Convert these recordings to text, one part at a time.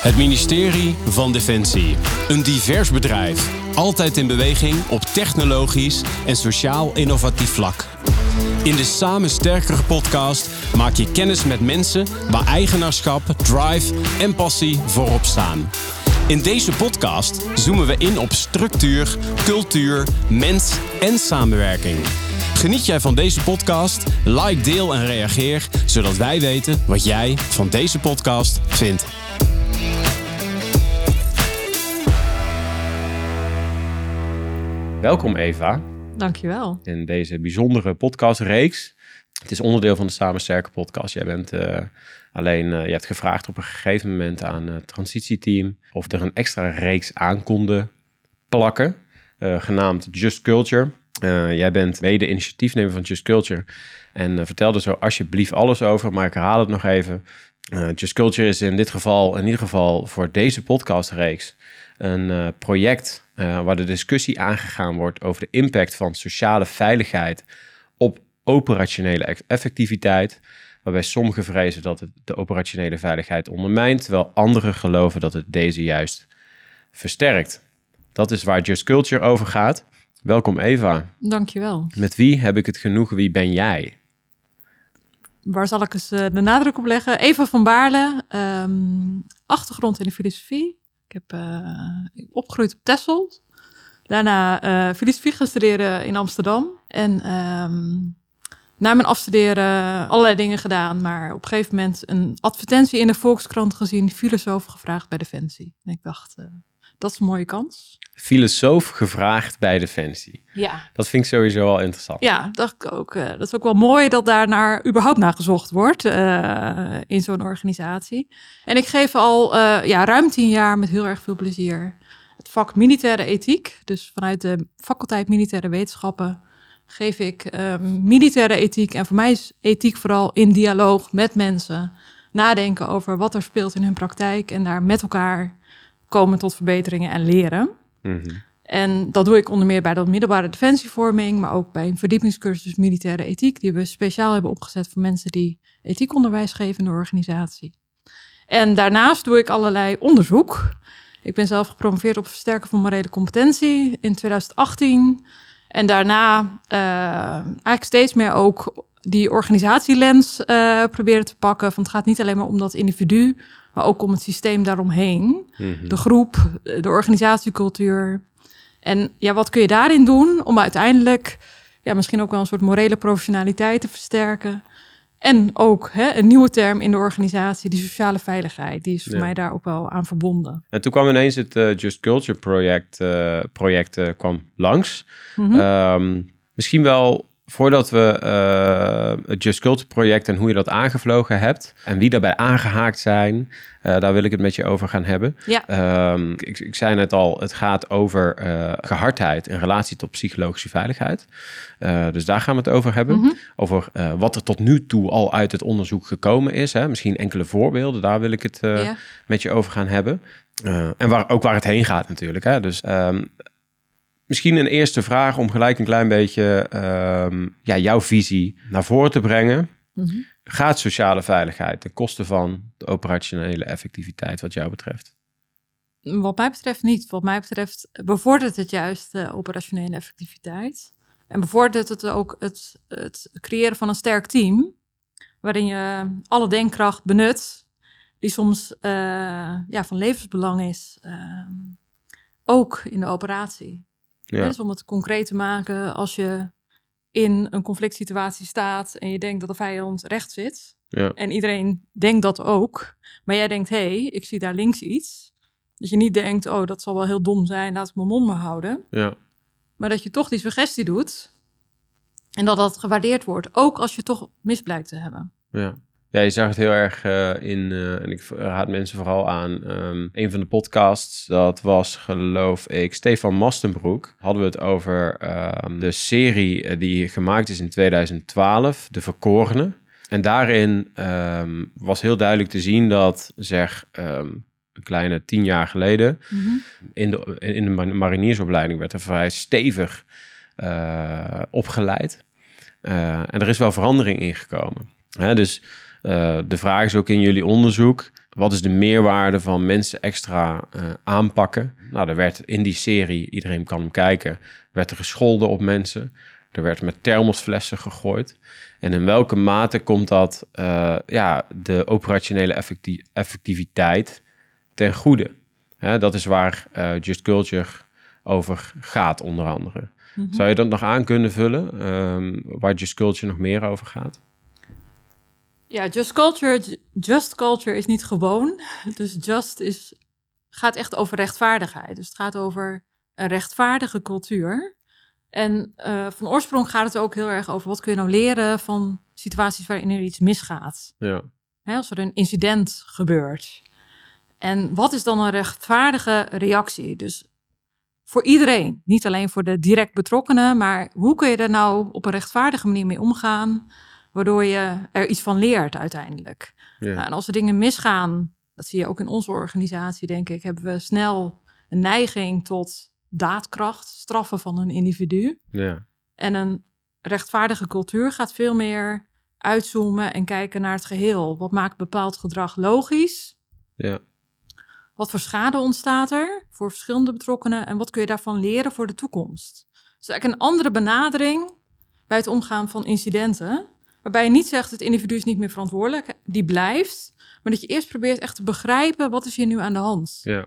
Het ministerie van Defensie. Een divers bedrijf. Altijd in beweging op technologisch en sociaal innovatief vlak. In de Samen Sterkere podcast maak je kennis met mensen waar eigenaarschap, drive en passie voorop staan. In deze podcast zoomen we in op structuur, cultuur, mens en samenwerking. Geniet jij van deze podcast? Like, deel en reageer, zodat wij weten wat jij van deze podcast vindt. Welkom Eva Dankjewel. in deze bijzondere podcastreeks. Het is onderdeel van de Samen Sterke podcast. Jij bent eh, alleen, eh, je hebt gevraagd op een gegeven moment aan het transitieteam of er een extra reeks aan konden plakken, eh, genaamd Just Culture. Eh, jij bent mede initiatiefnemer van Just Culture en eh, vertel er zo alsjeblieft alles over, maar ik herhaal het nog even. Eh, Just Culture is in dit geval, in ieder geval voor deze podcastreeks, een eh, project eh, waar de discussie aangegaan wordt over de impact van sociale veiligheid op operationele eff- effectiviteit. Waarbij sommigen vrezen dat het de operationele veiligheid ondermijnt, terwijl anderen geloven dat het deze juist versterkt. Dat is waar Just Culture over gaat. Welkom Eva. Dankjewel. Met wie heb ik het genoegen? Wie ben jij? Waar zal ik eens eh, de nadruk op leggen? Eva van Baarle, ehm, achtergrond in de filosofie. Ik heb eh, opgegroeid op Texel. Daarna eh, filosofie gestudeerd in Amsterdam. En ehm, na mijn afstuderen allerlei dingen gedaan. Maar op een gegeven moment een advertentie in de Volkskrant gezien. Filosoof gevraagd bij Defensie. En ik dacht, eh, dat is een mooie kans. Filosoof gevraagd bij Defensie. Ja, Dat vind ik sowieso wel interessant. Ja, dacht ik ook. eh, dat is ook wel mooi dat daar naar überhaupt naar gezocht wordt eh, in zo'n organisatie. En ik geef al eh, ja, ruim tien jaar met heel erg veel plezier het vak militaire ethiek. Dus vanuit de faculteit militaire wetenschappen geef ik eh, militaire ethiek. En voor mij is ethiek vooral in dialoog met mensen. Nadenken over wat er speelt in hun praktijk en daar met elkaar komen tot verbeteringen en leren. Mhm. En dat doe ik onder meer bij de middelbare defensievorming, maar ook bij een verdiepingscursus militaire ethiek, die we speciaal hebben opgezet voor mensen die ethiekonderwijs geven in de organisatie. En daarnaast doe ik allerlei onderzoek. Ik ben zelf gepromoveerd op versterken van morele competentie in 2018. En daarna eh, eigenlijk steeds meer ook die organisatielens eh, proberen te pakken. Van het gaat niet alleen maar om dat individu, maar ook om het systeem daaromheen Mhm. de groep, de organisatiecultuur. En ja, wat kun je daarin doen om uiteindelijk ja, misschien ook wel een soort morele professionaliteit te versterken. En ook hè, een nieuwe term in de organisatie, die sociale veiligheid. Die is voor Ja. mij daar ook wel aan verbonden. En toen kwam ineens het eh, Just Culture project, eh, project eh, kwam langs. Mhm. Ehm, misschien wel voordat we eh, het Just Culture project en hoe je dat aangevlogen hebt en wie daarbij aangehaakt zijn, eh, daar wil ik het met je over gaan hebben. Ja. Ehm, ik, ik zei net al, het gaat over eh, gehardheid in relatie tot psychologische veiligheid. Dus daar gaan we het over hebben. Mhm. Over wat er tot nu toe al uit het onderzoek gekomen is. Hè? Misschien enkele voorbeelden, daar wil ik het Ja. met je over gaan hebben. En waar, ook waar het heen gaat natuurlijk. Hè? Dus ehm, misschien een eerste vraag om gelijk een klein beetje ehm, ja, jouw visie naar voren te brengen. Mhm. Gaat sociale veiligheid ten koste van de operationele effectiviteit wat jou betreft? Wat mij betreft niet. Wat mij betreft bevordert het juist de operationele effectiviteit. En bevordert het ook het, het creëren van een sterk team. Waarin je alle denkkracht benut. Die soms eh, ja, van levensbelang is. ehm, ook in de operatie. Ja. Dus om het concreet te maken. Als je in een conflict situatie staat. En je denkt dat de vijand rechts zit. Ja. En iedereen denkt dat ook. Maar jij denkt, hé, hey, ik zie daar links iets. Dat je niet denkt, oh, dat zal wel heel dom zijn, laat ik mijn mond maar houden. Ja. Maar dat je toch die suggestie doet. En dat dat gewaardeerd wordt, ook als je toch mis blijkt te hebben. Ja. Ja, je zag het heel erg eh, in, eh, en ik raad mensen vooral aan, ehm, een van de podcasts, dat was geloof ik Stefan Mastenbroek, hadden we het over ehm, de serie eh, die gemaakt is in 2012, De Verkorene. En daarin ehm, was heel duidelijk te zien dat, zeg, een kleine tien jaar geleden, in de, in de mar- mariniersopleiding werd er vrij stevig opgeleid. En er is wel verandering ingekomen. Hè, dus eh, de vraag is ook in jullie onderzoek, wat is de meerwaarde van mensen extra uh, aanpakken? Nou, er werd in die serie, iedereen kan hem kijken, werd er gescholden op mensen. Er werd met thermosflessen gegooid. En in welke mate komt dat uh, ja, de operationele effecti effectiviteit ten goede? Hè, dat is waar uh, Just Culture over gaat, onder andere. Mm -hmm. Zou je dat nog aan kunnen vullen, um, waar Just Culture nog meer over gaat? Ja, Just Culture, Just Culture is niet gewoon. Dus Just is, gaat echt over rechtvaardigheid. Dus het gaat over een rechtvaardige cultuur. En uh, van oorsprong gaat het ook heel erg over wat kun je nou leren van situaties waarin er iets misgaat. Ja. Hè, als er een incident gebeurt. En wat is dan een rechtvaardige reactie? Dus voor iedereen, niet alleen voor de direct betrokkenen, maar hoe kun je er nou op een rechtvaardige manier mee omgaan, waardoor je er iets van leert uiteindelijk. Ja. Nou, en als er dingen misgaan, dat zie je ook in onze organisatie, denk ik, hebben we snel een neiging tot daadkracht, straffen van een individu. Ja. En een rechtvaardige cultuur gaat veel meer uitzoomen en kijken naar het geheel. Wat maakt bepaald gedrag logisch? Ja. Wat voor schade ontstaat er voor verschillende betrokkenen en wat kun je daarvan leren voor de toekomst? Dus eigenlijk een andere benadering bij het omgaan van incidenten, waarbij je niet zegt het individu is niet meer verantwoordelijk, die blijft, maar dat je eerst probeert echt te begrijpen wat is hier nu aan de hand. Ja.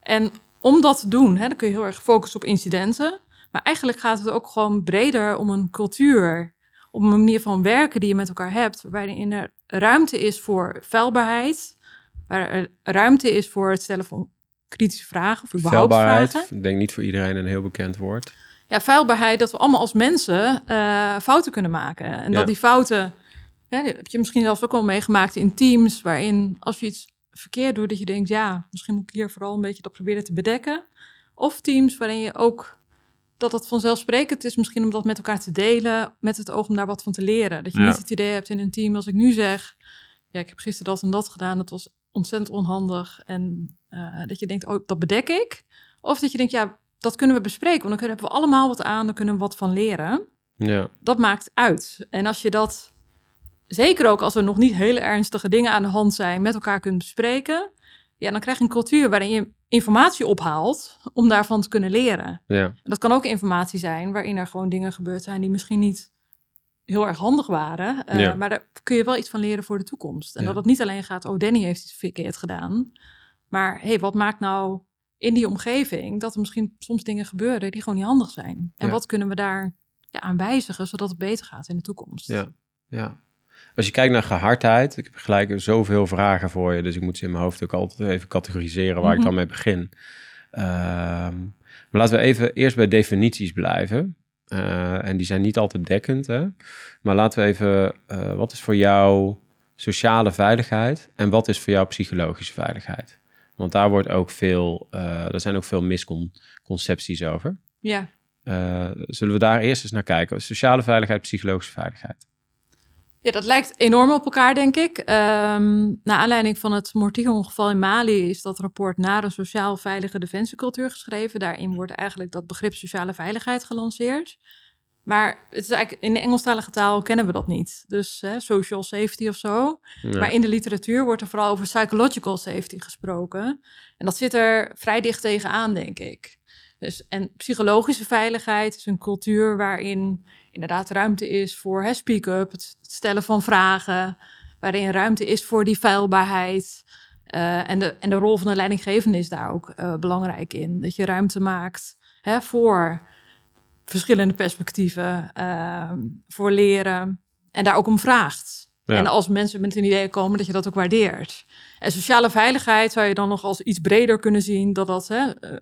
En om dat te doen, hè, dan kun je heel erg focussen op incidenten. Maar eigenlijk gaat het ook gewoon breder om een cultuur, om een manier van werken die je met elkaar hebt, waarbij er ruimte is voor vuilbaarheid, waar er ruimte is voor het stellen van kritische vragen, of überhaupt vragen. ik denk niet voor iedereen een heel bekend woord. Ja, vuilbaarheid, dat we allemaal als mensen uh, fouten kunnen maken. En ja. dat die fouten, hè, heb je misschien zelfs ook al meegemaakt in teams, waarin als je iets verkeerd doet, dat je denkt, ja, misschien moet ik hier vooral een beetje dat proberen te bedekken. Of teams waarin je ook dat het vanzelfsprekend is, misschien om dat met elkaar te delen, met het oog om daar wat van te leren. Dat je Ja. niet het idee hebt in een team, als ik nu zeg, ja, ik heb gisteren dat en dat gedaan, dat was ontzettend onhandig. En eh, dat je denkt, oh, dat bedek ik. Of dat je denkt, ja, dat kunnen we bespreken, want dan hebben we allemaal wat aan, dan kunnen we wat van leren Ja, dat maakt uit. En als je dat, zeker ook als er nog niet hele ernstige dingen aan de hand zijn, met elkaar kunt bespreken, ja, dan krijg je een cultuur waarin je informatie ophaalt om daarvan te kunnen leren. ja, En dat kan ook informatie zijn waarin er gewoon dingen gebeurd zijn die misschien niet heel erg handig waren, eh, Ja. maar daar kun je wel iets van leren voor de toekomst. En Ja. dat het niet alleen gaat, oh, Danny heeft iets verkeerd gedaan, maar hey, wat maakt nou in die omgeving dat er misschien soms dingen gebeuren die gewoon niet handig zijn? En Ja. wat kunnen we daar ja, aan wijzigen zodat het beter gaat in de toekomst? ja, ja. Als je kijkt naar gehardheid, ik heb gelijk zoveel vragen voor je, dus ik moet ze in mijn hoofd ook altijd even categoriseren waar ik Mhm. dan mee begin. Ehm, maar laten we even eerst bij definities blijven. Eh, en die zijn niet altijd dekkend, hè? Maar laten we even, eh, wat is voor jou sociale veiligheid en wat is voor jou psychologische veiligheid? Want daar wordt ook veel, eh er zijn ook veel misconcepties over. Ja. Eh, zullen we daar eerst eens naar kijken? Sociale veiligheid, psychologische veiligheid. Ja, dat lijkt enorm op elkaar, denk ik. Ehm naar aanleiding van het Mortigo-ongeval in Mali is dat rapport naar een sociaal veilige defensiecultuur geschreven. Daarin wordt eigenlijk dat begrip sociale veiligheid gelanceerd. Maar het is eigenlijk, in de Engelstalige taal kennen we dat niet. Dus hè, social safety of zo. Ja. Maar in de literatuur wordt er vooral over psychological safety gesproken. En dat zit er vrij dicht tegenaan, denk ik. Dus, en psychologische veiligheid is een cultuur waarin inderdaad ruimte is voor speak-up, het het stellen van vragen, waarin ruimte is voor die feilbaarheid. Eh, en, de, en de rol van de leidinggevende is daar ook eh, belangrijk in. Dat je ruimte maakt hè, voor verschillende perspectieven, ehm, voor leren en daar ook om vraagt. Ja. En als mensen met een idee komen, dat je dat ook waardeert. En sociale veiligheid zou je dan nog als iets breder kunnen zien, dat dat hè, eh,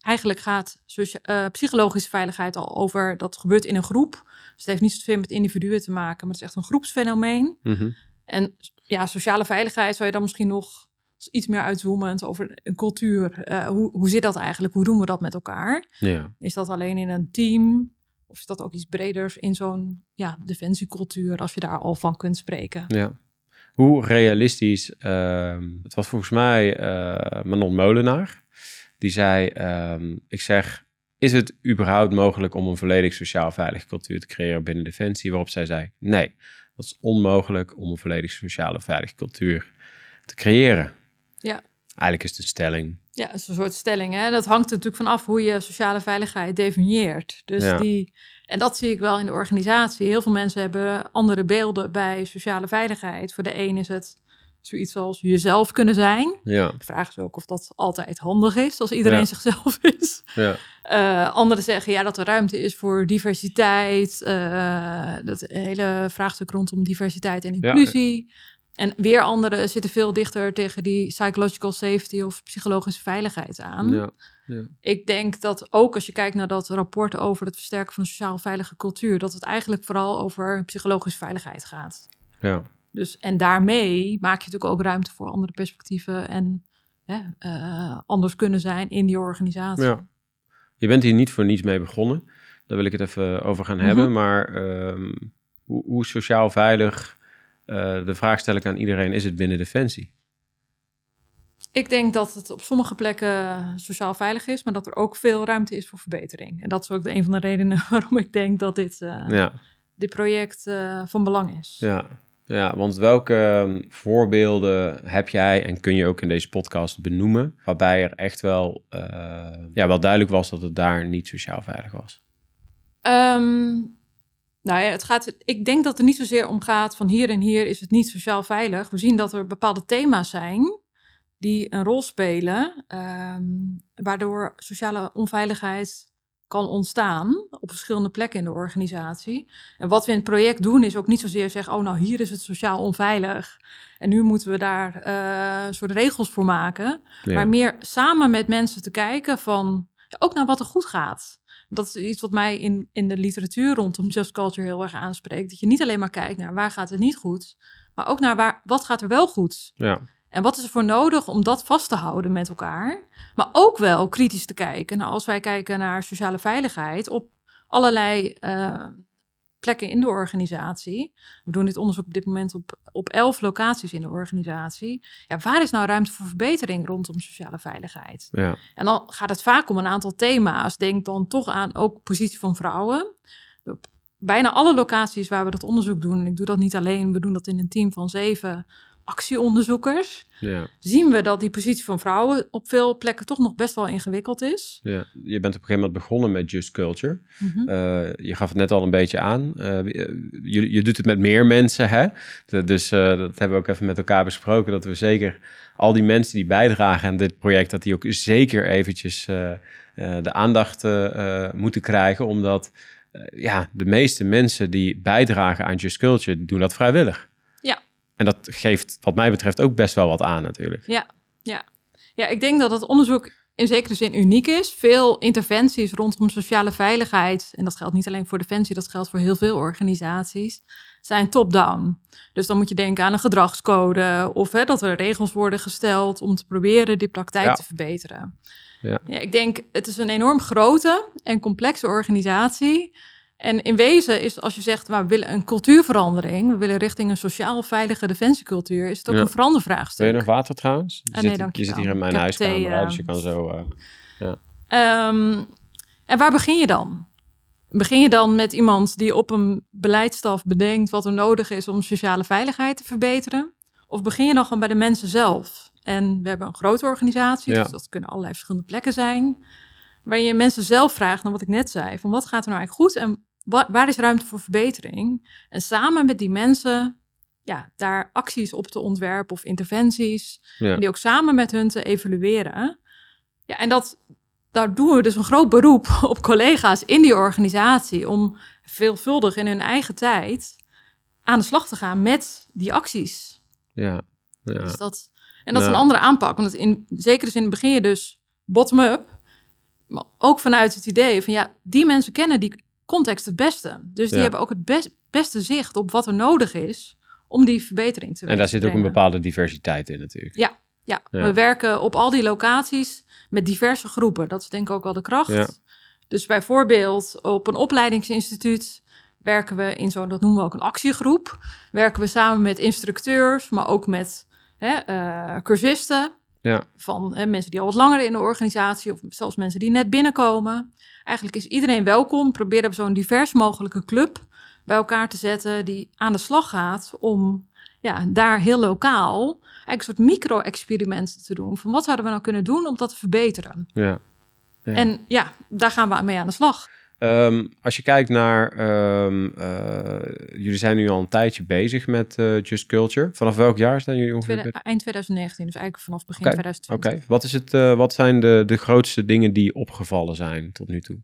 eigenlijk gaat eh, psychologische veiligheid al over dat gebeurt in een groep. Dus het heeft niet zoveel met individuen te maken, maar het is echt een groepsfenomeen. Mhm. En ja, sociale veiligheid zou je dan misschien nog iets meer uitzoomend over een cultuur. Eh, hoe, hoe zit dat eigenlijk? Hoe doen we dat met elkaar? ja. Is dat alleen in een team? Of is dat ook iets breders in zo'n ja, defensiecultuur, als je daar al van kunt spreken? Ja. Hoe realistisch, ehm, het was volgens mij eh, Manon Molenaar, die zei, ehm, ik zeg, is het überhaupt mogelijk om een volledig sociaal veilige cultuur te creëren binnen Defensie? Waarop zij zei, nee, dat is onmogelijk om een volledig sociale veilige cultuur te creëren. Ja. Eigenlijk is het een stelling. Ja, het is een soort stelling. Hè? Dat hangt er natuurlijk vanaf hoe je sociale veiligheid definieert. Dus Ja. die, en dat zie ik wel in de organisatie. Heel veel mensen hebben andere beelden bij sociale veiligheid. Voor de een is het zoiets als jezelf kunnen zijn. Ja, De vraag is ook of dat altijd handig is als iedereen Ja. zichzelf is. ja, Eh, anderen zeggen ja, dat er ruimte is voor diversiteit. eh, dat hele vraagstuk rondom diversiteit en inclusie. En weer anderen zitten veel dichter tegen die psychological safety of psychologische veiligheid aan. ja. Ik denk dat ook als je kijkt naar dat rapport over het versterken van een sociaal veilige cultuur, dat het eigenlijk vooral over psychologische veiligheid gaat. ja. Dus, en daarmee maak je natuurlijk ook ruimte voor andere perspectieven en hè, eh, anders kunnen zijn in die organisatie. Ja. Je bent hier niet voor niets mee begonnen. Daar wil ik het even over gaan Mhm. hebben. Maar ehm, hoe, hoe sociaal veilig, eh, de vraag stel ik aan iedereen, is het binnen Defensie? Ik denk dat het op sommige plekken sociaal veilig is, maar dat er ook veel ruimte is voor verbetering. En dat is ook een van de redenen waarom ik denk dat dit, eh, Ja, dit project eh, van belang is. ja. ja, want welke ehm, voorbeelden heb jij en kun je ook in deze podcast benoemen, waarbij er echt wel, ja, wel duidelijk was dat het daar niet sociaal veilig was? Ehm, nou ja, het gaat, ik denk dat het er niet zozeer om gaat van hier en hier is het niet sociaal veilig. We zien dat er bepaalde thema's zijn die een rol spelen, ehm, waardoor sociale onveiligheid kan ontstaan op verschillende plekken in de organisatie. En wat we in het project doen is ook niet zozeer zeggen, oh nou hier is het sociaal onveilig en nu moeten we daar eh, een soort regels voor maken. Ja. Maar meer samen met mensen te kijken van ook naar wat er goed gaat. Dat is iets wat mij in, in de literatuur rondom Just Culture heel erg aanspreekt. Dat je niet alleen maar kijkt naar waar gaat het niet goed, maar ook naar waar, wat gaat er wel goed. Ja, En wat is er voor nodig om dat vast te houden met elkaar? Maar ook wel kritisch te kijken. Nou, als wij kijken naar sociale veiligheid op allerlei eh, plekken in de organisatie. We doen dit onderzoek op dit moment op, op elf locaties in de organisatie. Ja, waar is nou ruimte voor verbetering rondom sociale veiligheid? ja, En dan gaat het vaak om een aantal thema's. Denk dan toch aan ook positie van vrouwen. Op bijna alle locaties waar we dat onderzoek doen, en ik doe dat niet alleen, we doen dat in een team van zeven actieonderzoekers, ja, zien we dat die positie van vrouwen op veel plekken toch nog best wel ingewikkeld is. ja. Je bent op een gegeven moment begonnen met Just Culture. Mhm. Eh, je gaf het net al een beetje aan. Eh, je, je doet het met meer mensen, hè? De- dus eh, dat hebben we ook even met elkaar besproken. Dat we zeker al die mensen die bijdragen aan dit project, dat die ook zeker eventjes eh, eh, de aandacht eh, eh, moeten krijgen. Omdat eh, ja, de meeste mensen die bijdragen aan Just Culture, doen dat vrijwillig. Ja. En dat geeft, wat mij betreft, ook best wel wat aan natuurlijk. Ja, ik denk dat het onderzoek in zekere zin uniek is. Veel interventies rondom sociale veiligheid, en dat geldt niet alleen voor Defensie, dat geldt voor heel veel organisaties, zijn top-down. Dus dan moet je denken aan een gedragscode of hè, dat er regels worden gesteld om te proberen die praktijk Ja. te verbeteren. Ja. ik denk, het is een enorm grote en complexe organisatie. En in wezen is als je zegt, maar we willen een cultuurverandering, we willen richting een sociaal veilige defensiecultuur, is het ook Ja. een verandervraagstuk. Wil je nog water trouwens? Je, Ah, nee, zit, je je zit hier in mijn huiskamer, thee, eh, dus je kan zo... eh, Ehm, en waar begin je dan? Begin je dan met iemand die op een beleidsstaf bedenkt wat er nodig is om sociale veiligheid te verbeteren? Of begin je dan gewoon bij de mensen zelf? En we hebben een grote organisatie, Ja. dus dat kunnen allerlei verschillende plekken zijn. Waar je mensen zelf vraagt, naar wat ik net zei, van wat gaat er nou eigenlijk goed en wa- waar is ruimte voor verbetering? En samen met die mensen ja, daar acties op te ontwerpen of interventies. Ja. En die ook samen met hun te evalueren. Ja, en dat, daar doen we dus een groot beroep op collega's in die organisatie om veelvuldig in hun eigen tijd aan de slag te gaan met die acties. ja, ja. Dus dat, en dat is een andere aanpak. Want in zekere zin begin je dus bottom-up, maar ook vanuit het idee van ja, die mensen kennen die context het beste. Dus die Ja. hebben ook het best, beste zicht op wat er nodig is om die verbetering te En daar zit ook een bepaalde diversiteit in natuurlijk. Ja, ja. Ja. we werken op al die locaties met diverse groepen. Dat is denk ik ook wel de kracht. Ja. Dus bijvoorbeeld op een opleidingsinstituut werken we in zo'n, dat noemen we ook een actiegroep. Werken we samen met instructeurs, maar ook met hè, eh, cursisten. Ja. Van hè, mensen die al wat langer in de organisatie of zelfs mensen die net binnenkomen. Eigenlijk is iedereen welkom. Proberen we zo'n divers mogelijke club bij elkaar te zetten die aan de slag gaat om ja, daar heel lokaal eigenlijk een soort micro-experimenten te doen. Van wat zouden we nou kunnen doen om dat te verbeteren? Ja. Ja. En ja, daar gaan we mee aan de slag. Ehm, als je kijkt naar, ehm, eh, jullie zijn nu al een tijdje bezig met eh, Just Culture. Vanaf welk jaar zijn jullie ongeveer? Tweede- eind 2019, dus eigenlijk vanaf begin Oké, 2020. Oké, wat, is het, eh, wat zijn de, de grootste dingen die opgevallen zijn tot nu toe?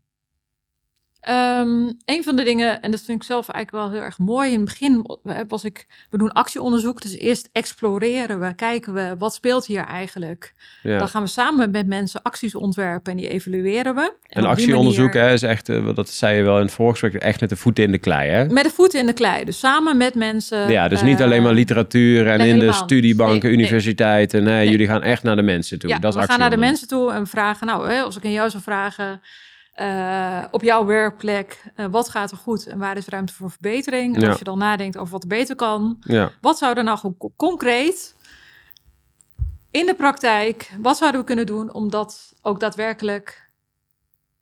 Ehm, een van de dingen, en dat vind ik zelf eigenlijk wel heel erg mooi. In het begin eh, was ik, we doen actieonderzoek. Dus eerst exploreren we, kijken we, wat speelt hier eigenlijk? Ja. Dan gaan we samen met mensen acties ontwerpen en die evalueren we. En actieonderzoek manier- hè, is echt, eh, dat zei je wel in het voorgesprek, echt met de voeten in de klei. Hè? Met de voeten in de klei. Dus samen met mensen. Ja, dus niet eh, alleen maar literatuur en in de studiebanken, Nee, universiteiten. Nee, Nee. jullie gaan echt naar de mensen toe. Ja, dat is we gaan naar de mensen toe en vragen, nou, hè, als ik aan jou zou vragen, eh, op jouw werkplek, eh, wat gaat er goed en waar is ruimte voor verbetering? En Ja. als je dan nadenkt over wat er beter kan, Ja, wat zou er nou gewoon concreet in de praktijk, wat zouden we kunnen doen om dat ook daadwerkelijk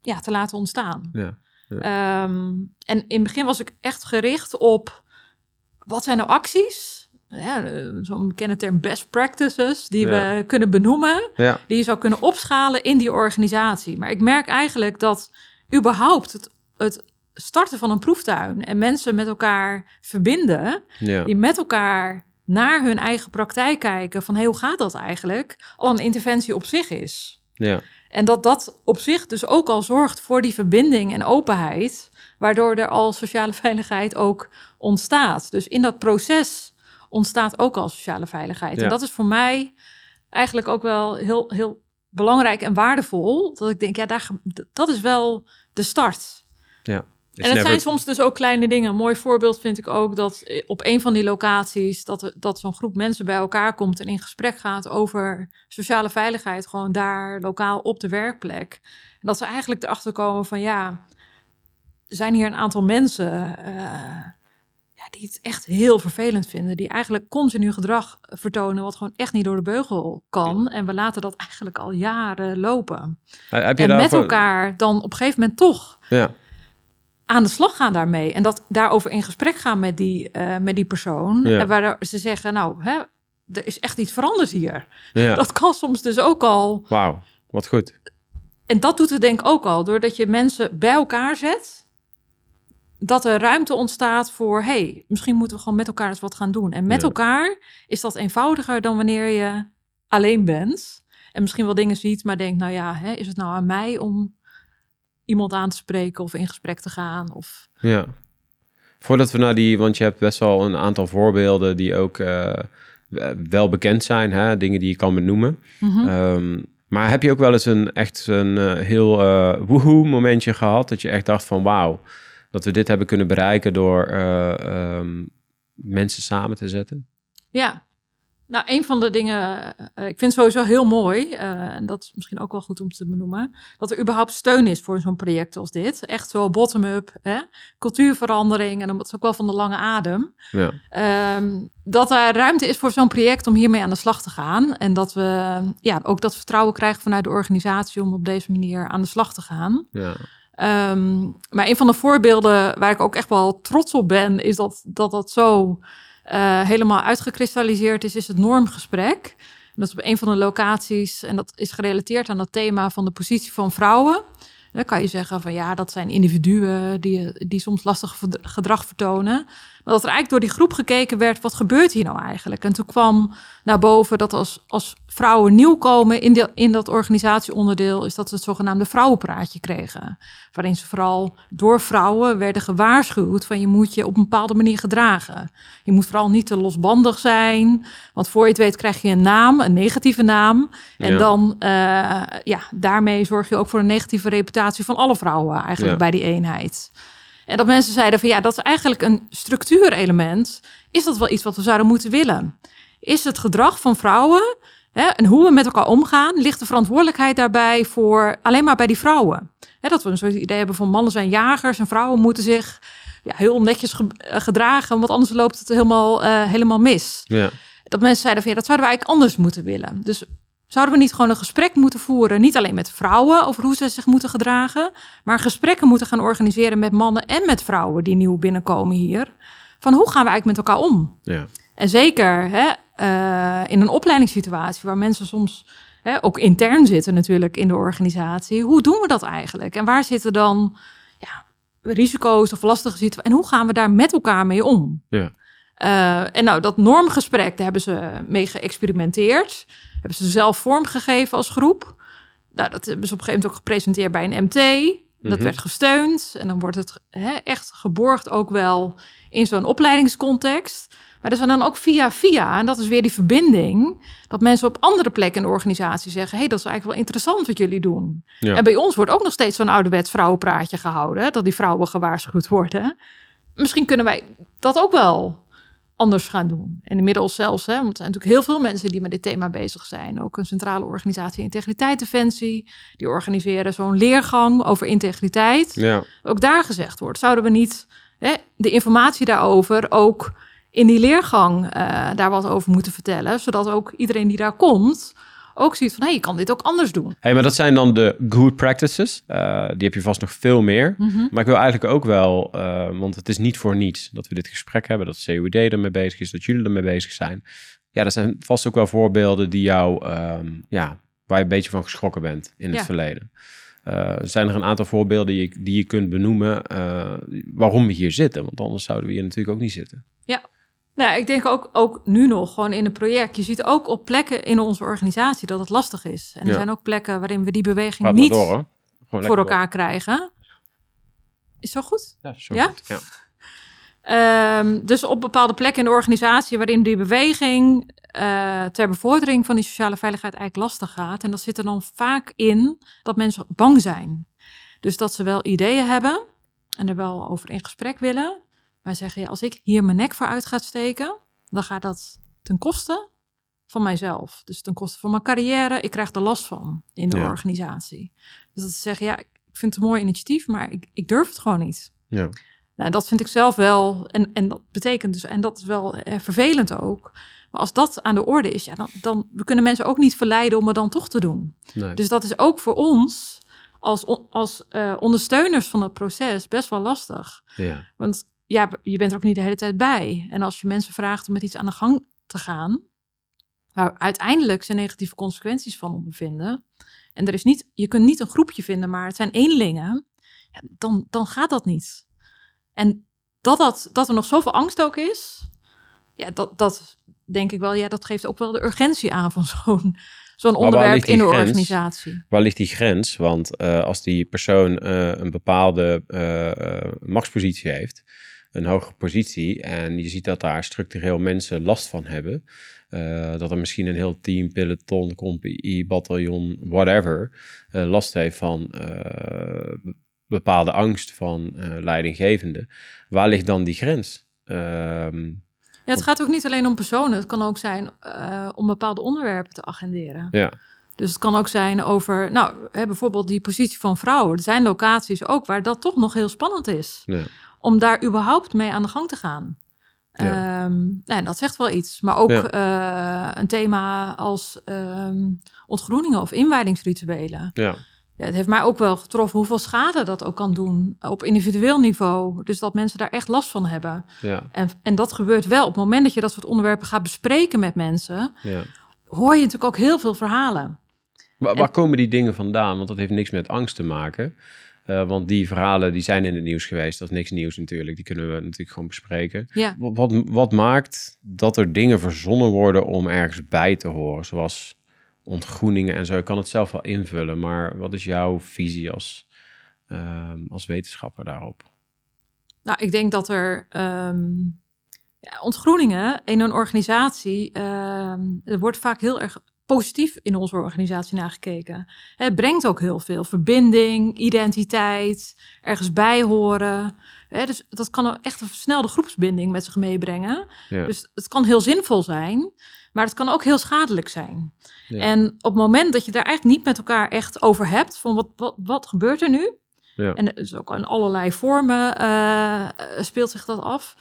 ja, te laten ontstaan? ja. Ehm, en in het begin was ik echt gericht op wat zijn nou acties? Ja, eh, Zo'n bekende term best practices die Ja. we kunnen benoemen, ja. die je zou kunnen opschalen in die organisatie. Maar ik merk eigenlijk dat überhaupt het, het starten van een proeftuin en mensen met elkaar verbinden, ja. die met elkaar naar hun eigen praktijk kijken van hey, hoe gaat dat eigenlijk, al een interventie op zich is. ja. En dat dat op zich dus ook al zorgt voor die verbinding en openheid, waardoor er al sociale veiligheid ook ontstaat. Dus in dat proces ontstaat ook al sociale veiligheid. Ja. En dat is voor mij eigenlijk ook wel heel, heel belangrijk en waardevol. Dat ik denk, ja, daar, dat is wel de start. It's En het never- zijn soms dus ook kleine dingen. Een mooi voorbeeld vind ik ook dat eh, op een van die locaties... dat, dat zo'n groep mensen bij elkaar komt en in gesprek gaat over sociale veiligheid... gewoon daar lokaal op de werkplek. En dat ze eigenlijk erachter komen van ja... er zijn hier een aantal mensen eh, ja, die het echt heel vervelend vinden... die eigenlijk continu gedrag vertonen wat gewoon echt niet door de beugel kan. En we laten dat eigenlijk al jaren lopen. Eh, Heb je En met elkaar dan op een gegeven moment toch Ja, aan de slag gaan daarmee. En dat daarover in gesprek gaan met die, eh, met die persoon. Ja. En waar ze zeggen, nou, hè, er is echt iets veranderd hier. ja. Dat kan soms dus ook al. Wauw, wat goed. En dat doet het denk ik ook al. Doordat je mensen bij elkaar zet. Dat er ruimte ontstaat voor, hey, misschien moeten we gewoon met elkaar eens wat gaan doen. En met Ja. elkaar is dat eenvoudiger dan wanneer je alleen bent. En misschien wel dingen ziet, maar denkt, nou ja, hè, is het nou aan mij om iemand aan te spreken of in gesprek te gaan? Of Ja. Voordat we naar die, want je hebt best wel een aantal voorbeelden die ook eh, wel bekend zijn, hè? dingen die je kan benoemen. Mhm. Ehm, maar heb je ook wel eens een echt een eh, heel eh woehoe momentje gehad dat je echt dacht van wauw, dat we dit hebben kunnen bereiken door eh, ehm, mensen samen te zetten? Ja, nou, een van de dingen, eh, ik vind het sowieso heel mooi, eh, en dat is misschien ook wel goed om te benoemen, dat er überhaupt steun is voor zo'n project als dit. Echt zo bottom-up, cultuurverandering, en dat is ook wel van de lange adem. Ja, Ehm, dat er ruimte is voor zo'n project om hiermee aan de slag te gaan. En dat we ja, ook dat vertrouwen krijgen vanuit de organisatie om op deze manier aan de slag te gaan. ja, Ehm, maar een van de voorbeelden waar ik ook echt wel trots op ben, is dat dat, dat zo eh, helemaal uitgekristalliseerd is, is het normgesprek. Dat is op een van de locaties en dat is gerelateerd aan het thema van de positie van vrouwen. Dan kan je zeggen van ja, dat zijn individuen die, die soms lastig gedrag vertonen. Maar dat er eigenlijk door die groep gekeken werd, wat gebeurt hier nou eigenlijk? En toen kwam naar boven dat als, als vrouwen nieuw komen in, de, in dat organisatieonderdeel, is dat ze het zogenaamde vrouwenpraatje kregen. Waarin ze vooral door vrouwen werden gewaarschuwd van je moet je op een bepaalde manier gedragen. Je moet vooral niet te losbandig zijn, want voor je het weet krijg je een naam, een negatieve naam. En Ja. dan, eh, ja, daarmee zorg je ook voor een negatieve reputatie van alle vrouwen eigenlijk Ja. bij die eenheid. En dat mensen zeiden van ja, dat is eigenlijk een structuurelement. Is dat wel iets wat we zouden moeten willen? Is het gedrag van vrouwen hè, en hoe we met elkaar omgaan, ligt de verantwoordelijkheid daarbij voor alleen maar bij die vrouwen? Hè, dat we een soort idee hebben van mannen zijn jagers en vrouwen moeten zich ja, heel netjes ge- eh, gedragen, want anders loopt het helemaal, eh, helemaal mis ja, dat mensen zeiden van ja, dat zouden we eigenlijk anders moeten willen. Dus zouden we niet gewoon een gesprek moeten voeren, niet alleen met vrouwen over hoe ze zich moeten gedragen, maar gesprekken moeten gaan organiseren met mannen en met vrouwen die nieuw binnenkomen hier. Van hoe gaan we eigenlijk met elkaar om? ja. En zeker hè, uh, in een opleidingssituatie waar mensen soms hè, ook intern zitten natuurlijk in de organisatie. Hoe doen we dat eigenlijk? En waar zitten dan ja, risico's of lastige situaties? En hoe gaan we daar met elkaar mee om? Ja. Uh, en nou, dat normgesprek, daar hebben ze mee geëxperimenteerd. Hebben ze zelf vormgegeven als groep. Nou, dat hebben ze op een gegeven moment ook gepresenteerd bij een MT. Dat Mhm. werd gesteund. En dan wordt het hè, echt geborgd ook wel in zo'n opleidingscontext. Maar dat is dan ook via via, en dat is weer die verbinding, dat mensen op andere plekken in de organisatie zeggen: hé, hey, dat is eigenlijk wel interessant wat jullie doen. Ja. En bij ons wordt ook nog steeds zo'n ouderwets vrouwenpraatje gehouden, dat die vrouwen gewaarschuwd worden. Misschien kunnen wij dat ook wel anders gaan doen. En inmiddels zelfs, hè, want er zijn natuurlijk heel veel mensen die met dit thema bezig zijn. Ook een centrale organisatie Integriteit Defensie, die organiseren zo'n leergang over integriteit Ja. ook daar gezegd wordt. Zouden we niet hè, de informatie daarover ook in die leergang eh, daar wat over moeten vertellen, zodat ook iedereen die daar komt ook ziet van, hé, hey, je kan dit ook anders doen. Hey, maar dat zijn dan de good practices. Uh, die heb je vast nog veel meer. Mhm. Maar ik wil eigenlijk ook wel, uh, want het is niet voor niets dat we dit gesprek hebben, dat COD ermee bezig is, dat jullie ermee bezig zijn. Ja, er zijn vast ook wel voorbeelden die jou, um, ja, waar je een beetje van geschrokken bent in het verleden. Uh, zijn er een aantal voorbeelden die je, die je kunt benoemen waarom we hier zitten? Want anders zouden we hier natuurlijk ook niet zitten. Ja, nou, ik denk ook, ook nu nog, gewoon in een project. Je ziet ook op plekken in onze organisatie dat het lastig is. En er Ja. zijn ook plekken waarin we die beweging niet door, voor elkaar krijgen. Is zo goed? Ja, zo Ja? goed. Ja. Ehm, dus op bepaalde plekken in de organisatie waarin die beweging eh, ter bevordering van die sociale veiligheid eigenlijk lastig gaat. En dat zit er dan vaak in dat mensen bang zijn. Dus dat ze wel ideeën hebben en er wel over in gesprek willen. Maar zeggen, ja, als ik hier mijn nek voor uit ga steken, dan gaat dat ten koste van mijzelf. Dus ten koste van mijn carrière. Ik krijg er last van in de Ja. organisatie. Dus dat ze zeggen, ja, ik vind het een mooi initiatief, maar ik, ik durf het gewoon niet. Ja. Nou, dat vind ik zelf wel, en, en dat betekent dus, en dat is wel eh, vervelend ook. Maar als dat aan de orde is, ja, dan, dan we kunnen mensen ook niet verleiden om het dan toch te doen. Nee. Dus dat is ook voor ons als, als eh, ondersteuners van het proces best wel lastig. ja. Want ja, je bent er ook niet de hele tijd bij. En als je mensen vraagt om met iets aan de gang te gaan, waar uiteindelijk ze negatieve consequenties van ondervinden. En er is niet, je kunt niet een groepje vinden, maar het zijn eenlingen. Ja, dan, dan gaat dat niet. En dat, dat, dat er nog zoveel angst ook is, ja, dat, dat denk ik wel, ja, dat geeft ook wel de urgentie aan van zo'n zo'n onderwerp in de grens? organisatie. Waar ligt die grens? Want eh, als die persoon eh, een bepaalde eh, machtspositie heeft, een hogere positie, en je ziet dat daar structureel mensen last van hebben, eh, dat er misschien een heel team, peloton, compagnie, bataljon, whatever, eh, last heeft van eh, bepaalde angst van leidinggevende. Waar ligt dan die grens? Ehm, Ja, het gaat ook niet alleen om personen. Het kan ook zijn om bepaalde onderwerpen te agenderen. ja, Dus het kan ook zijn over, nou, hè, bijvoorbeeld die positie van vrouwen. Er zijn locaties ook waar dat toch nog heel spannend is. ja, Om daar überhaupt mee aan de gang te gaan. Ja. Nou, dat zegt wel iets. Maar ook Ja. eh, een thema als ehm, ontgroeningen of inwijdingsrituelen. ja, Ja, het heeft mij ook wel getroffen hoeveel schade dat ook kan doen op individueel niveau. Dus dat mensen daar echt last van hebben. ja, En, en dat gebeurt wel. Op het moment dat je dat soort onderwerpen gaat bespreken met mensen, ja. hoor je natuurlijk ook heel veel verhalen. Waar, waar komen die dingen vandaan? Want dat heeft niks met angst te maken. Eh, want die verhalen die zijn in het nieuws geweest. Dat is niks nieuws natuurlijk. Die kunnen we natuurlijk gewoon bespreken. Ja, Wat, wat, wat maakt dat er dingen verzonnen worden om ergens bij te horen? Zoals ontgroeningen en zo. Ik kan het zelf wel invullen. Maar wat is jouw visie als, ehm, als wetenschapper daarop? nou, ik denk dat er ja, ontgroeningen in een organisatie, ehm, er wordt vaak heel erg positief in onze organisatie naar gekeken. Het brengt ook heel veel verbinding, identiteit, ergens bij horen. Dus dat kan echt een versnelde groepsbinding met zich meebrengen. Ja. Dus het kan heel zinvol zijn, maar het kan ook heel schadelijk zijn. Ja. En op het moment dat je daar eigenlijk niet met elkaar echt over hebt, van wat, wat, wat gebeurt er nu? Ja. En dus ook in allerlei vormen eh, speelt zich dat af.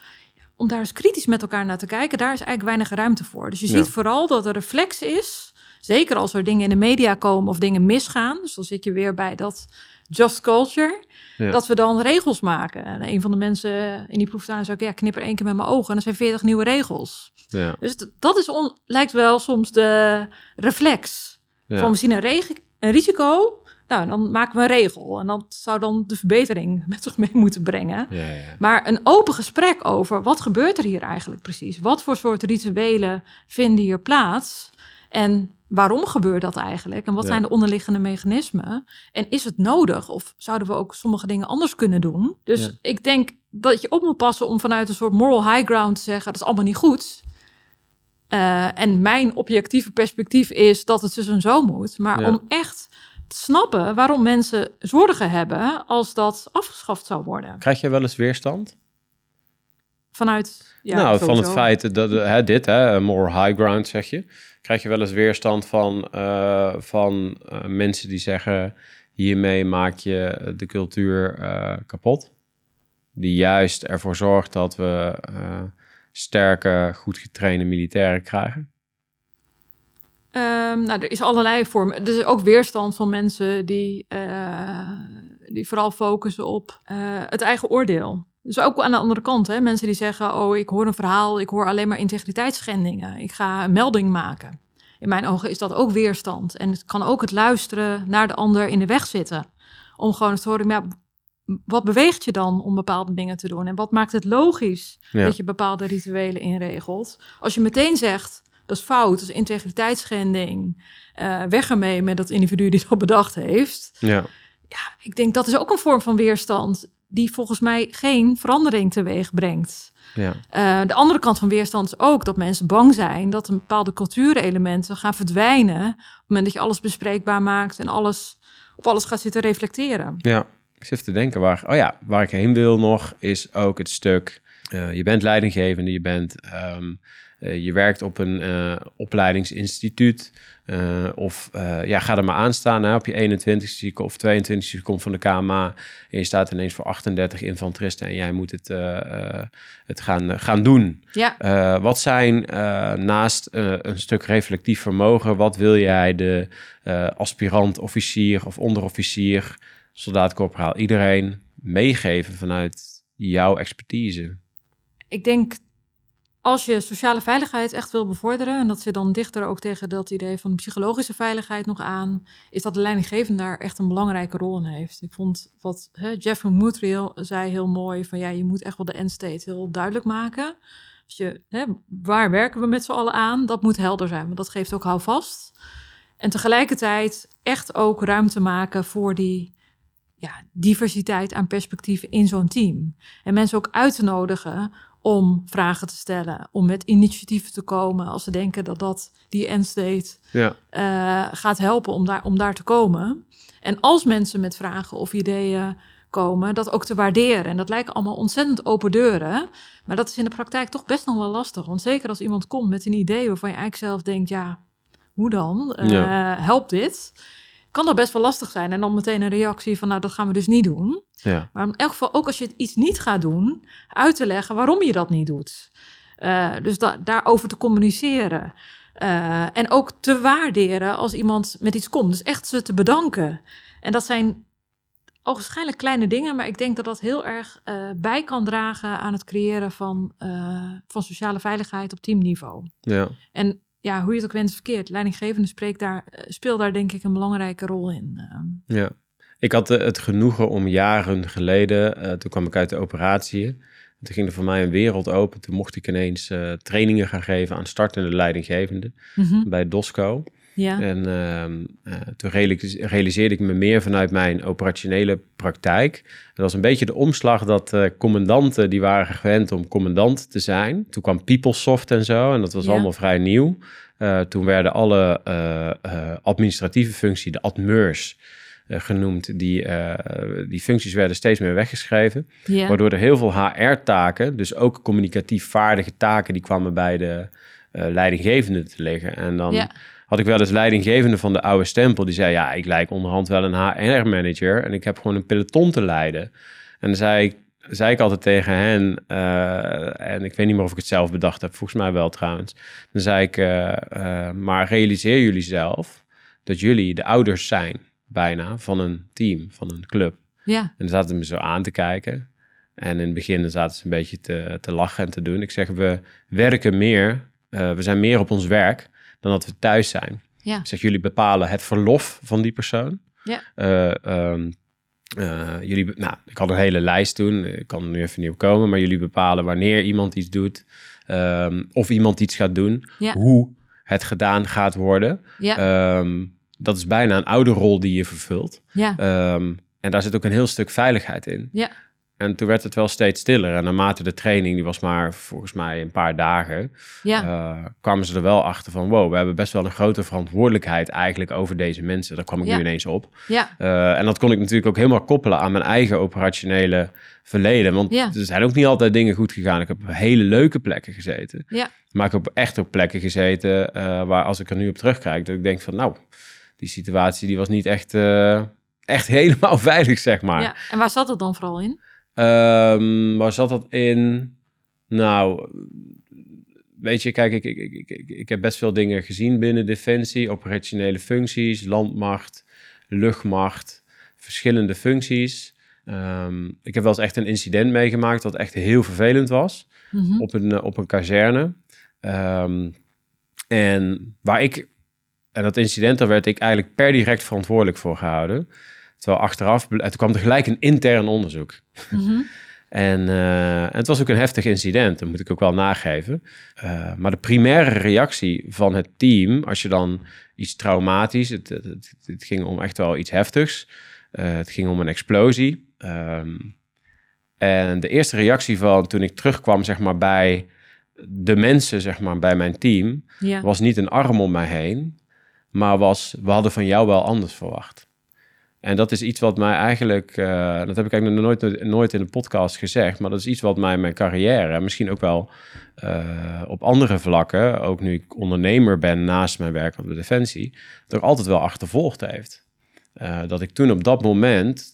Om daar eens kritisch met elkaar naar te kijken, daar is eigenlijk weinig ruimte voor. Dus je Ja. ziet vooral dat de reflex is zeker als er dingen in de media komen of dingen misgaan, dus dan zit je weer bij dat just culture, Ja. dat we dan regels maken. En een van de mensen in die proeftuin zei ook, ja, knip er één keer met mijn ogen en er zijn 40 nieuwe regels. Ja. Dus dat is on, lijkt wel soms de reflex. Ja. Van we zien een, een risico, nou, dan maken we een regel. En dat zou dan de verbetering met zich mee moeten brengen. Ja, ja. Maar een open gesprek over wat gebeurt er hier eigenlijk precies? Wat voor soort rituelen vinden hier plaats? En waarom gebeurt dat eigenlijk? En wat Ja. zijn de onderliggende mechanismen? En is het nodig? Of zouden we ook sommige dingen anders kunnen doen? Dus Ja. ik denk dat je op moet passen om vanuit een soort moral high ground te zeggen: dat is allemaal niet goed. Eh, en mijn objectieve perspectief is dat het dus en zo moet. Maar Ja. om echt te snappen waarom mensen zorgen hebben als dat afgeschaft zou worden. Krijg je wel eens weerstand? Vanuit. Ja, nou, van het feit dat eh, hè, dit, hè, more high ground zeg je. Krijg je wel eens weerstand van, eh, van eh, mensen die zeggen: hiermee maak je de cultuur kapot? Die juist ervoor zorgt dat we sterke, goed getrainde militairen krijgen. Ehm, nou, er is allerlei vormen. Er is ook weerstand van mensen die, die vooral focussen op het eigen oordeel. Dus ook aan de andere kant, hè, mensen die zeggen: Oh, ik hoor een verhaal, ik hoor alleen maar integriteitsschendingen. Ik ga een melding maken. In mijn ogen is dat ook weerstand. En het kan ook het luisteren naar de ander in de weg zitten. Om gewoon te horen, ja, wat beweegt je dan om bepaalde dingen te doen? En wat maakt het logisch Ja. dat je bepaalde rituelen inregelt? Als je meteen zegt, dat is fout, dat is integriteitsschending. eh weg ermee met dat individu die dat bedacht heeft. Ja, Ja, ik denk dat is ook een vorm van weerstand die volgens mij geen verandering teweeg brengt. ja, Eh, de andere kant van weerstand is ook dat mensen bang zijn dat een bepaalde cultuurelementen gaan verdwijnen. Op het moment dat je alles bespreekbaar maakt en alles op alles gaat zitten reflecteren. ja. Ik zit te denken waar, oh ja, waar ik heen wil nog, is ook het stuk. eh, je bent leidinggevende, je bent. ehm, eh, je werkt op een eh, opleidingsinstituut. eh, of ja, ga er maar aan staan hè, op je 21ste of 22ste je komt van de KMA. En je staat ineens voor 38 infanteristen en jij moet het, het gaan, gaan doen. Ja, wat zijn naast een stuk reflectief vermogen, wat wil jij de aspirant, officier of onderofficier, soldaat, corporaal, iedereen meegeven vanuit jouw expertise? ik denk als je sociale veiligheid echt wil bevorderen, en dat zit dan dichter ook tegen dat idee van psychologische veiligheid nog aan, is dat de leidinggevende daar echt een belangrijke rol in heeft. Ik vond wat hè, Jeffrey Moodreel zei heel mooi, van ja, je moet echt wel de end state heel duidelijk maken. Als je, hè, waar werken we met z'n allen aan? Dat moet helder zijn, want dat geeft ook houvast. En tegelijkertijd echt ook ruimte maken voor die ja, diversiteit aan perspectieven in zo'n team. En mensen ook uit te nodigen om vragen te stellen, om met initiatieven te komen als ze denken dat dat die end state Ja, eh, gaat helpen om daar, om daar te komen. En als mensen met vragen of ideeën komen, dat ook te waarderen. En dat lijken allemaal ontzettend open deuren. Maar dat is in de praktijk toch best nog wel lastig. Want zeker als iemand komt met een idee waarvan je eigenlijk zelf denkt, ja, hoe dan? Eh, Ja. Helpt dit? Kan dat best wel lastig zijn. En dan meteen een reactie van, nou, dat gaan we dus niet doen. ja, Maar in elk geval, ook als je iets niet gaat doen, uit te leggen waarom je dat niet doet. Eh, dus da daarover te communiceren. Eh, en ook te waarderen als iemand met iets komt. Dus echt ze te bedanken. En dat zijn ogenschijnlijk kleine dingen, maar ik denk dat dat heel erg eh, bij kan dragen aan het creëren van, van sociale veiligheid op teamniveau. ja. En ja, hoe je het ook wenst verkeerd, leidinggevende spreekt daar, eh, speelt daar denk ik een belangrijke rol in. Eh, Ja, ik had eh, het genoegen om jaren geleden, toen kwam ik uit de operatie. Toen ging er voor mij een wereld open. Toen mocht ik ineens trainingen gaan geven aan startende leidinggevenden mhm, bij DOSCO. Ja, En ehm, eh, toen realis- realiseerde ik me meer vanuit mijn operationele praktijk. Dat was een beetje de omslag dat eh, commandanten die waren gewend om commandant te zijn. Toen kwam PeopleSoft en zo en dat was Ja. allemaal vrij nieuw. Eh, toen werden alle administratieve functies, de admeurs, genoemd, die, die functies werden steeds meer weggeschreven. Waardoor er heel veel HR-taken, dus ook communicatief vaardige taken, die kwamen bij de eh leidinggevende te liggen. En dan. Had ik wel eens leidinggevende van de oude stempel, die zei, ja, ik lijk onderhand wel een HR-manager en ik heb gewoon een peloton te leiden. En dan zei ik, zei ik altijd tegen hen, eh, en ik weet niet meer of ik het zelf bedacht heb, volgens mij wel trouwens. Dan zei ik, eh, eh, maar realiseer jullie zelf dat jullie de ouders zijn, bijna, van een team, van een club. Ja, En dan zaten ze me zo aan te kijken. En in het begin zaten ze een beetje te, te lachen en te doen. Ik zeg, we werken meer, we zijn meer op ons werk dan dat we thuis zijn. ja, zeg, jullie bepalen het verlof van die persoon. Ja. Eh, ehm, eh, jullie, nou, ik had een hele lijst toen. Ik kan er nu even niet op komen. Maar jullie bepalen wanneer iemand iets doet. ehm, of iemand iets gaat doen. Ja. Hoe het gedaan gaat worden. ja, Ehm, dat is bijna een oude rol die je vervult. ja, en daar zit ook een heel stuk veiligheid in. ja, En toen werd het wel steeds stiller. En naarmate de training, die was maar volgens mij een paar dagen, ja, eh, kwamen ze er wel achter van, wow, we hebben best wel een grote verantwoordelijkheid eigenlijk over deze mensen. Daar kwam ik Ja. nu ineens op. ja, Eh, en dat kon ik natuurlijk ook helemaal koppelen aan mijn eigen operationele verleden. Want Ja. er zijn ook niet altijd dingen goed gegaan. Ik heb op hele leuke plekken gezeten. ja, Maar ik heb echt op plekken gezeten eh, waar als ik er nu op terugkijk, dat ik denk van, nou, die situatie die was niet echt, echt helemaal veilig, zeg maar. ja. En waar zat het dan vooral in? Ehm, waar zat dat in? Nou, weet je, kijk, ik, ik, ik, ik, ik heb best veel dingen gezien binnen Defensie. Operationele functies, landmacht, luchtmacht, verschillende functies. Ehm, ik heb wel eens echt een incident meegemaakt wat echt heel vervelend was Mhm. op een, eh, op een kazerne. Ehm, en waar ik, en dat incident, daar werd ik eigenlijk per direct verantwoordelijk voor gehouden. Terwijl achteraf, toen kwam er gelijk een intern onderzoek. Mhm. En eh, het was ook een heftig incident, dat moet ik ook wel nageven. Eh, maar de primaire reactie van het team, als je dan iets traumatisch, het, het, het, het ging om echt wel iets heftigs. Eh, het ging om een explosie. Ehm, en de eerste reactie van toen ik terugkwam, zeg maar, bij de mensen, zeg maar, bij mijn team, Ja, was niet een arm om mij heen, maar was, we hadden van jou wel anders verwacht. En dat is iets wat mij eigenlijk, eh, dat heb ik eigenlijk nog nooit, nooit in een podcast gezegd, maar dat is iets wat mij in mijn carrière, en misschien ook wel eh, op andere vlakken, ook nu ik ondernemer ben naast mijn werk op de Defensie, toch altijd wel achtervolgd heeft. Eh, dat ik toen op dat moment,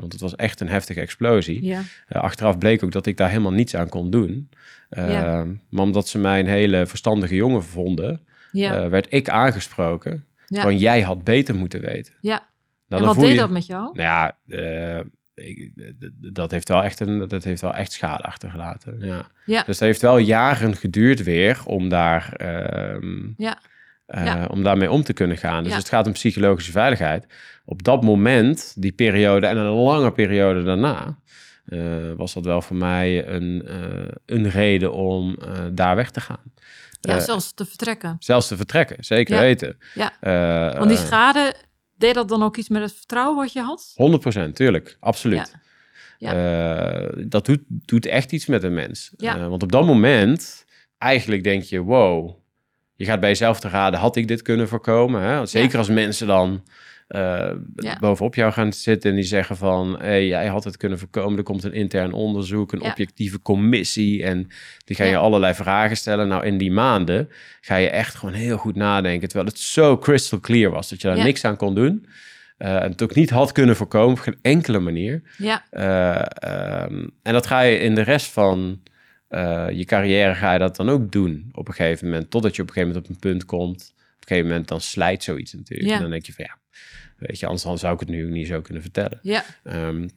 want het was echt een heftige explosie, ja, achteraf bleek ook dat ik daar helemaal niets aan kon doen. Ja. Maar omdat ze mij een hele verstandige jongen vonden, ja, werd ik aangesproken. Van jij had beter moeten weten. ja. Nou, En wat deed je- dat met jou? Nou ja, eh, ik- dat, heeft wel echt een, dat heeft wel echt schade achtergelaten. Ja. Ja. Dus het heeft wel jaren geduurd weer om daar... ehm, Ja. eh, Ja. om daarmee om te kunnen gaan. Dus Ja. het gaat om psychologische veiligheid. Op dat moment, die periode en een lange periode daarna, eh, was dat wel voor mij een, eh, een reden om eh, daar weg te gaan. Ja, zelfs te vertrekken. Zelfs te vertrekken, zeker Ja. weten. Ja. Eh, Want die schade, deed dat dan ook iets met het vertrouwen wat je had? 100%, tuurlijk, absoluut. Ja. Eh, dat doet, doet echt iets met een mens. Ja. Eh, want op dat moment, eigenlijk denk je, wow, je gaat bij jezelf te raden, had ik dit kunnen voorkomen? Hè? Zeker als mensen dan Ja. bovenop jou gaan zitten en die zeggen van, hey, jij had het kunnen voorkomen, er komt een intern onderzoek, een Ja. objectieve commissie en die gaan je allerlei vragen stellen. Nou, in die maanden ga je echt gewoon heel goed nadenken, terwijl het zo crystal clear was dat je daar niks aan kon doen. eh, en het ook niet had kunnen voorkomen op geen enkele manier. Ja, Eh, ehm, en dat ga je in de rest van eh, je carrière ga je dat dan ook doen op een gegeven moment. Totdat je op een gegeven moment op een punt komt. Op een gegeven moment dan slijt zoiets natuurlijk. Ja. En dan denk je van ja, weet je, anders dan zou ik het nu niet zo kunnen vertellen. ja. Ehm,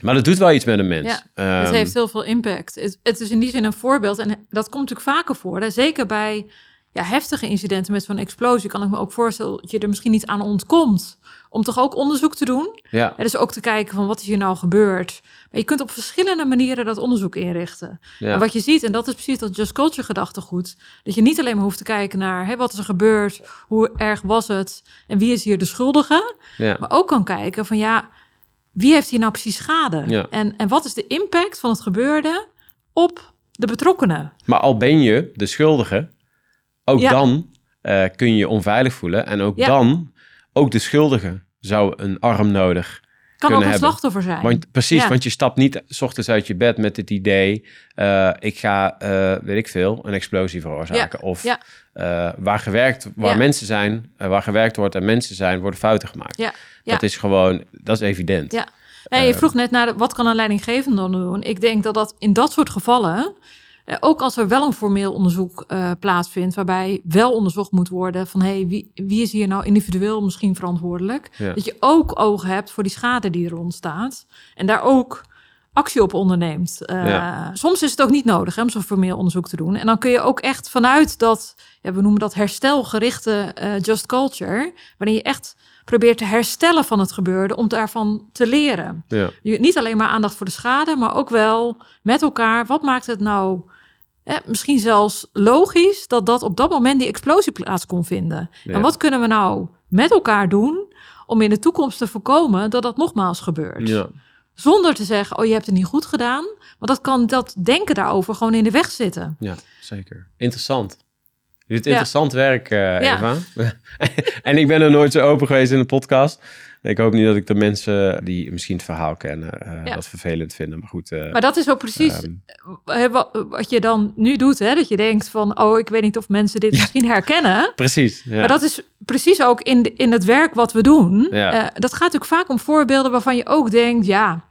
maar dat doet wel iets met een mens. Ja, Ehm, het heeft heel veel impact. Het, het is in die zin een voorbeeld. En dat komt natuurlijk vaker voor. Hè? Zeker bij ja, heftige incidenten met zo'n explosie... kan ik me ook voorstellen dat je er misschien niet aan ontkomt... om toch ook onderzoek te doen. ja, En dus ook te kijken van wat is hier nou gebeurd. Maar je kunt op verschillende manieren dat onderzoek inrichten. ja, En wat je ziet, en dat is precies dat Just Culture gedachtegoed... dat je niet alleen maar hoeft te kijken naar hè, wat is er gebeurd... hoe erg was het en wie is hier de schuldige... ja, maar ook kan kijken van ja, wie heeft hier nou precies schade? Ja. En, en wat is de impact van het gebeurde op de betrokkenen? Maar al ben je de schuldige, ook Ja. dan eh, kun je je onveilig voelen. En ook Ja. dan, ook de schuldige zou een arm nodig Kan ook een hebben. slachtoffer zijn. Want, precies, Ja. want je stapt niet s ochtends uit je bed met het idee... eh, ik ga, eh, weet ik veel, een explosie veroorzaken. Of Ja. waar, gewerkt, waar mensen zijn, waar gewerkt wordt en mensen zijn, worden fouten gemaakt. Dat is gewoon, dat is evident. Ja. Je vroeg net naar de- wat kan een leidinggevende dan doen. Ik denk dat dat in dat soort gevallen, ook als er wel een formeel onderzoek eh, plaatsvindt, waarbij wel onderzocht moet worden van hey, wie, wie is hier nou individueel misschien verantwoordelijk, Ja. dat je ook oog hebt voor die schade die er ontstaat en daar ook actie op onderneemt. Eh, Ja. Soms is het ook niet nodig hè, om zo'n formeel onderzoek te doen. En dan kun je ook echt vanuit dat, ja, we noemen dat herstelgerichte eh, just culture, waarin je echt probeert te herstellen van het gebeurde om daarvan te leren. Ja. Je, niet alleen maar aandacht voor de schade, maar ook wel met elkaar. Wat maakt het nou eh, misschien zelfs logisch dat dat op dat moment die explosie plaats kon vinden? Ja. En wat kunnen we nou met elkaar doen om in de toekomst te voorkomen dat dat nogmaals gebeurt? Ja. Zonder te zeggen, oh je hebt het niet goed gedaan. Want dat kan dat denken daarover gewoon in de weg zitten. Ja, zeker. Interessant. Je doet Ja. interessant werk, eh, Ja. Eva. en ik ben er nooit zo open geweest in de podcast. Ik hoop niet dat ik de mensen die misschien het verhaal kennen, Ja. dat vervelend vinden. Maar goed, eh, Maar dat is ook precies ehm, eh, wat, je dan nu doet. Hè? Dat je denkt van, oh ik weet niet of mensen dit misschien herkennen. precies. Ja. Maar dat is precies ook in, de- in het werk wat we doen. Ja. Eh, dat gaat natuurlijk vaak om voorbeelden waarvan je ook denkt, ja,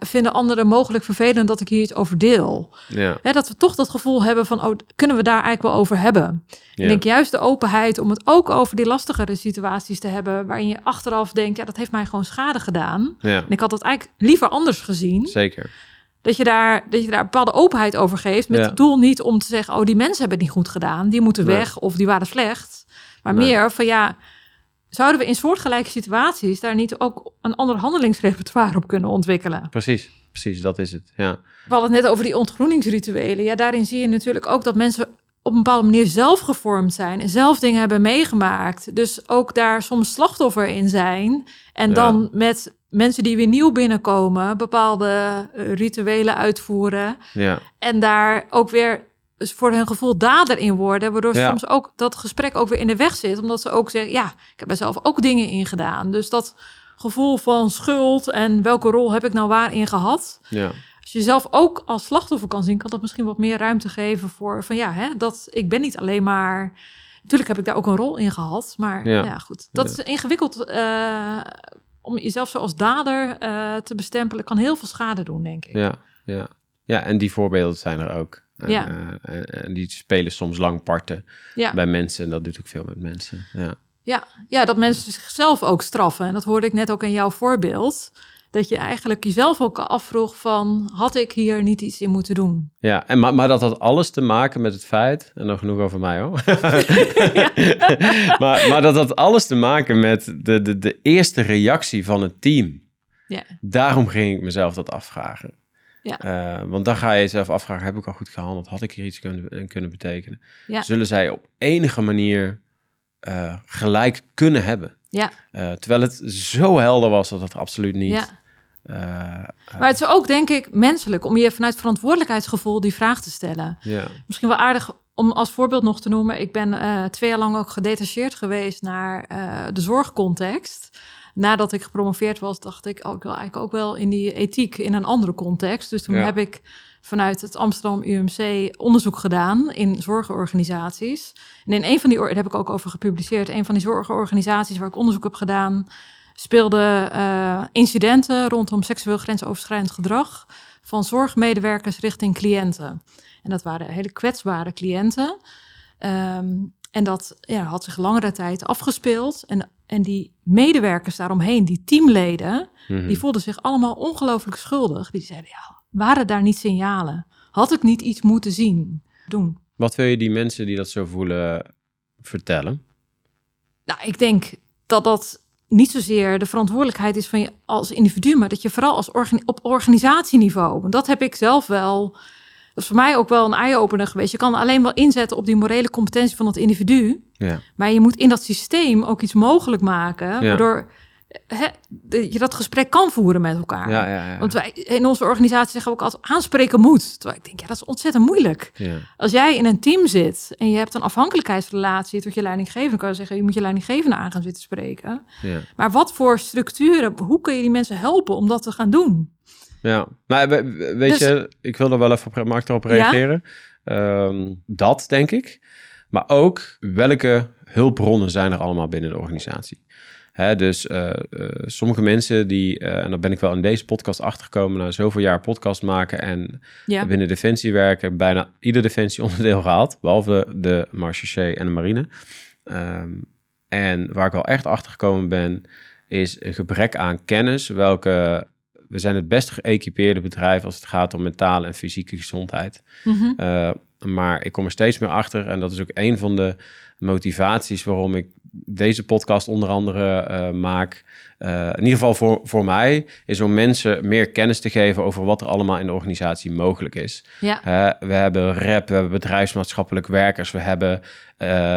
vinden anderen mogelijk vervelend dat ik hier iets over deel. ja. Hè, dat we toch dat gevoel hebben van, oh, kunnen we daar eigenlijk wel over hebben? Ja. Ik denk juist de openheid om het ook over die lastigere situaties te hebben, waarin je achteraf denkt, ja, dat heeft mij gewoon schade gedaan. ja, En ik had dat eigenlijk liever anders gezien. zeker. Dat je daar, dat je daar een bepaalde openheid over geeft. Met Ja. het doel niet om te zeggen: oh, die mensen hebben het niet goed gedaan. Die moeten Nee. weg of die waren slecht. Maar Nee. meer van ja. Zouden we in soortgelijke situaties daar niet ook een ander handelingsrepertoire op kunnen ontwikkelen? Precies. Precies, dat is het. Ja. We hadden het net over die ontgroeningsrituelen. Ja, daarin zie je natuurlijk ook dat mensen op een bepaalde manier zelf gevormd zijn en zelf dingen hebben meegemaakt. Dus ook daar soms slachtoffer in zijn. En Ja. dan met mensen die weer nieuw binnenkomen, bepaalde eh, rituelen uitvoeren. Ja. En daar ook weer dus voor hun gevoel dader in worden. Waardoor Ja. soms ook dat gesprek ook weer in de weg zit. Omdat ze ook zeggen, ja, ik heb er zelf ook dingen in gedaan. Dus dat gevoel van schuld en welke rol heb ik nou waarin gehad. Ja. Als je zelf ook als slachtoffer kan zien, kan dat misschien wat meer ruimte geven voor van ja, hè, dat ik ben niet alleen maar. Natuurlijk heb ik daar ook een rol in gehad, maar Ja. ja, goed. Dat Ja. is ingewikkeld eh, om jezelf zo als dader eh, te bestempelen. Kan heel veel schade doen, denk ik. Ja. Ja. ja, en die voorbeelden zijn er ook. En, Ja. eh, en, en die spelen soms lang parten Ja. bij mensen. En dat doet ook veel met mensen. Ja. Ja, ja, dat mensen zichzelf ook straffen. En dat hoorde ik net ook in jouw voorbeeld. Dat je eigenlijk jezelf ook afvroeg van... had ik hier niet iets in moeten doen? Ja, en, maar, maar dat had alles te maken met het feit, en nog genoeg over mij hoor. maar, maar dat had alles te maken met de, de, de eerste reactie van het team. Ja. Daarom ging ik mezelf dat afvragen. Ja. Eh, want dan ga je jezelf afvragen, heb ik al goed gehandeld? Had ik hier iets kunnen, kunnen betekenen? Ja. Zullen zij op enige manier eh, gelijk kunnen hebben? Ja, Eh, terwijl het zo helder was dat het absoluut niet... eh, Maar het is ook, denk ik, menselijk... om je vanuit verantwoordelijkheidsgevoel die vraag te stellen. Misschien wel aardig om als voorbeeld nog te noemen. Ik ben eh, twee jaar lang ook gedetacheerd geweest naar eh, de zorgcontext. Nadat ik gepromoveerd was, dacht ik, oh, ik wil eigenlijk ook wel in die ethiek in een andere context. Dus toen heb ik vanuit het Amsterdam UMC onderzoek gedaan in zorgorganisaties. En in een van die, daar heb ik ook over gepubliceerd, een van die zorgorganisaties waar ik onderzoek heb gedaan, speelden eh, incidenten rondom seksueel grensoverschrijdend gedrag van zorgmedewerkers richting cliënten. En dat waren hele kwetsbare cliënten. Ehm, en dat ja, had zich langere tijd afgespeeld. En, en die medewerkers daaromheen, die teamleden, mhm. die voelden zich allemaal ongelooflijk schuldig. Die zeiden, ja, waren daar niet signalen? Had ik niet iets moeten zien, doen? Wat wil je die mensen die dat zo voelen vertellen? Nou, ik denk dat dat niet zozeer de verantwoordelijkheid is van je als individu, maar dat je vooral als op organisatieniveau, want dat heb ik zelf wel, dat is voor mij ook wel een eye-opener geweest. Je kan alleen wel inzetten op die morele competentie van het individu, Ja, maar je moet in dat systeem ook iets mogelijk maken, waardoor hè, je dat gesprek kan voeren met elkaar. ja, ja. ja. Want wij in onze organisatie zeggen we ook altijd aanspreken moet. Terwijl ik denk, ja, dat is ontzettend moeilijk. ja. Als jij in een team zit en je hebt een afhankelijkheidsrelatie tot je leidinggevende, kan je zeggen, je moet je leidinggevende aan gaan zitten spreken. ja. Maar wat voor structuren, hoe kun je die mensen helpen om dat te gaan doen? Ja, maar we- we- weet Dus- je, ik wil er wel even op, mag erop reageren? Ehm, dat denk ik. Maar ook welke hulpbronnen zijn er allemaal binnen de organisatie? Hè, dus eh, eh, sommige mensen die, eh, en daar ben ik wel in deze podcast achtergekomen, na zoveel jaar podcast maken en Ja. binnen Defensie werken, bijna ieder Defensie onderdeel gehad, behalve de Marche en de Marine. Ehm, en waar ik wel echt achter gekomen ben, is een gebrek aan kennis. Welke, we zijn het best geëquipeerde bedrijf als het gaat om mentale en fysieke gezondheid. Mhm. Maar ik kom er steeds meer achter. En dat is ook een van de motivaties waarom ik deze podcast onder andere uh, maak. Uh, in ieder geval voor, voor mij is om mensen meer kennis te geven over wat er allemaal in de organisatie mogelijk is. Ja. we hebben rep, we hebben bedrijfsmaatschappelijk werkers, we hebben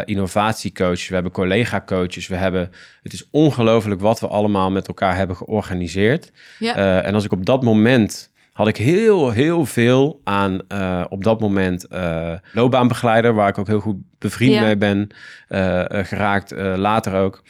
innovatiecoaches, we hebben collega-coaches, we hebben. Het is ongelooflijk wat we allemaal met elkaar hebben georganiseerd. Ja. en als ik op dat moment had ik heel, heel veel aan uh, op dat moment uh, loopbaanbegeleider, waar ik ook heel goed bevriend Ja. mee ben uh, geraakt, later ook.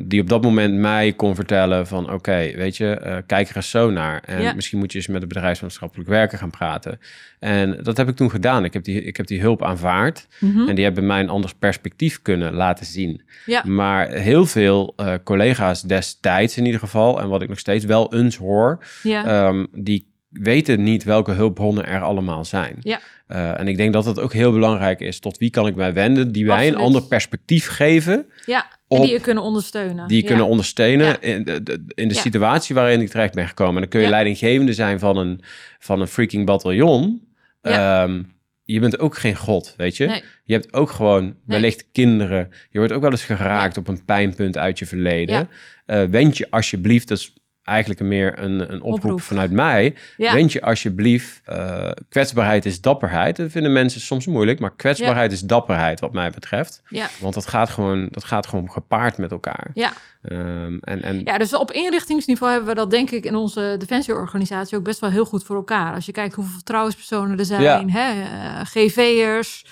die op dat moment mij kon vertellen van oké, weet je, kijk er eens zo naar. En Ja. misschien moet je eens met de bedrijfsmaatschappelijk werker gaan praten. En dat heb ik toen gedaan. Ik heb die, ik heb die hulp aanvaard. Mhm. En die hebben mij een anders perspectief kunnen laten zien. Ja. Maar heel veel collega's destijds in ieder geval, en wat ik nog steeds wel eens hoor, Ja. um, die weten niet welke hulpbronnen er allemaal zijn. Ja. Uh, en ik denk dat het ook heel belangrijk is. Tot wie kan ik mij wenden? Die Absoluut. een ander perspectief geven. ja. En die je kunnen ondersteunen. Die je ja. kunnen ondersteunen Ja. in de, in situatie waarin ik terecht ben gekomen. En dan kun je leidinggevende zijn van een, van een freaking bataljon. Ja. Ehm, je bent ook geen god, weet je? Nee. Je hebt ook gewoon wellicht kinderen. Je wordt ook wel eens geraakt op een pijnpunt uit je verleden. Ja. Eh, wend je alsjeblieft, dat is eigenlijk meer een, een oproep, Oproep. vanuit mij. Ja. Wend je alsjeblieft, eh, kwetsbaarheid is dapperheid. Dat vinden mensen soms moeilijk, maar kwetsbaarheid is dapperheid wat mij betreft. Ja. Want dat gaat gewoon, dat gaat gewoon gepaard met elkaar. Ja. Ehm, en, en ja, dus op inrichtingsniveau hebben we dat denk ik in onze defensieorganisatie ook best wel heel goed voor elkaar. Als je kijkt hoeveel vertrouwenspersonen er zijn, hè, eh, GV'ers,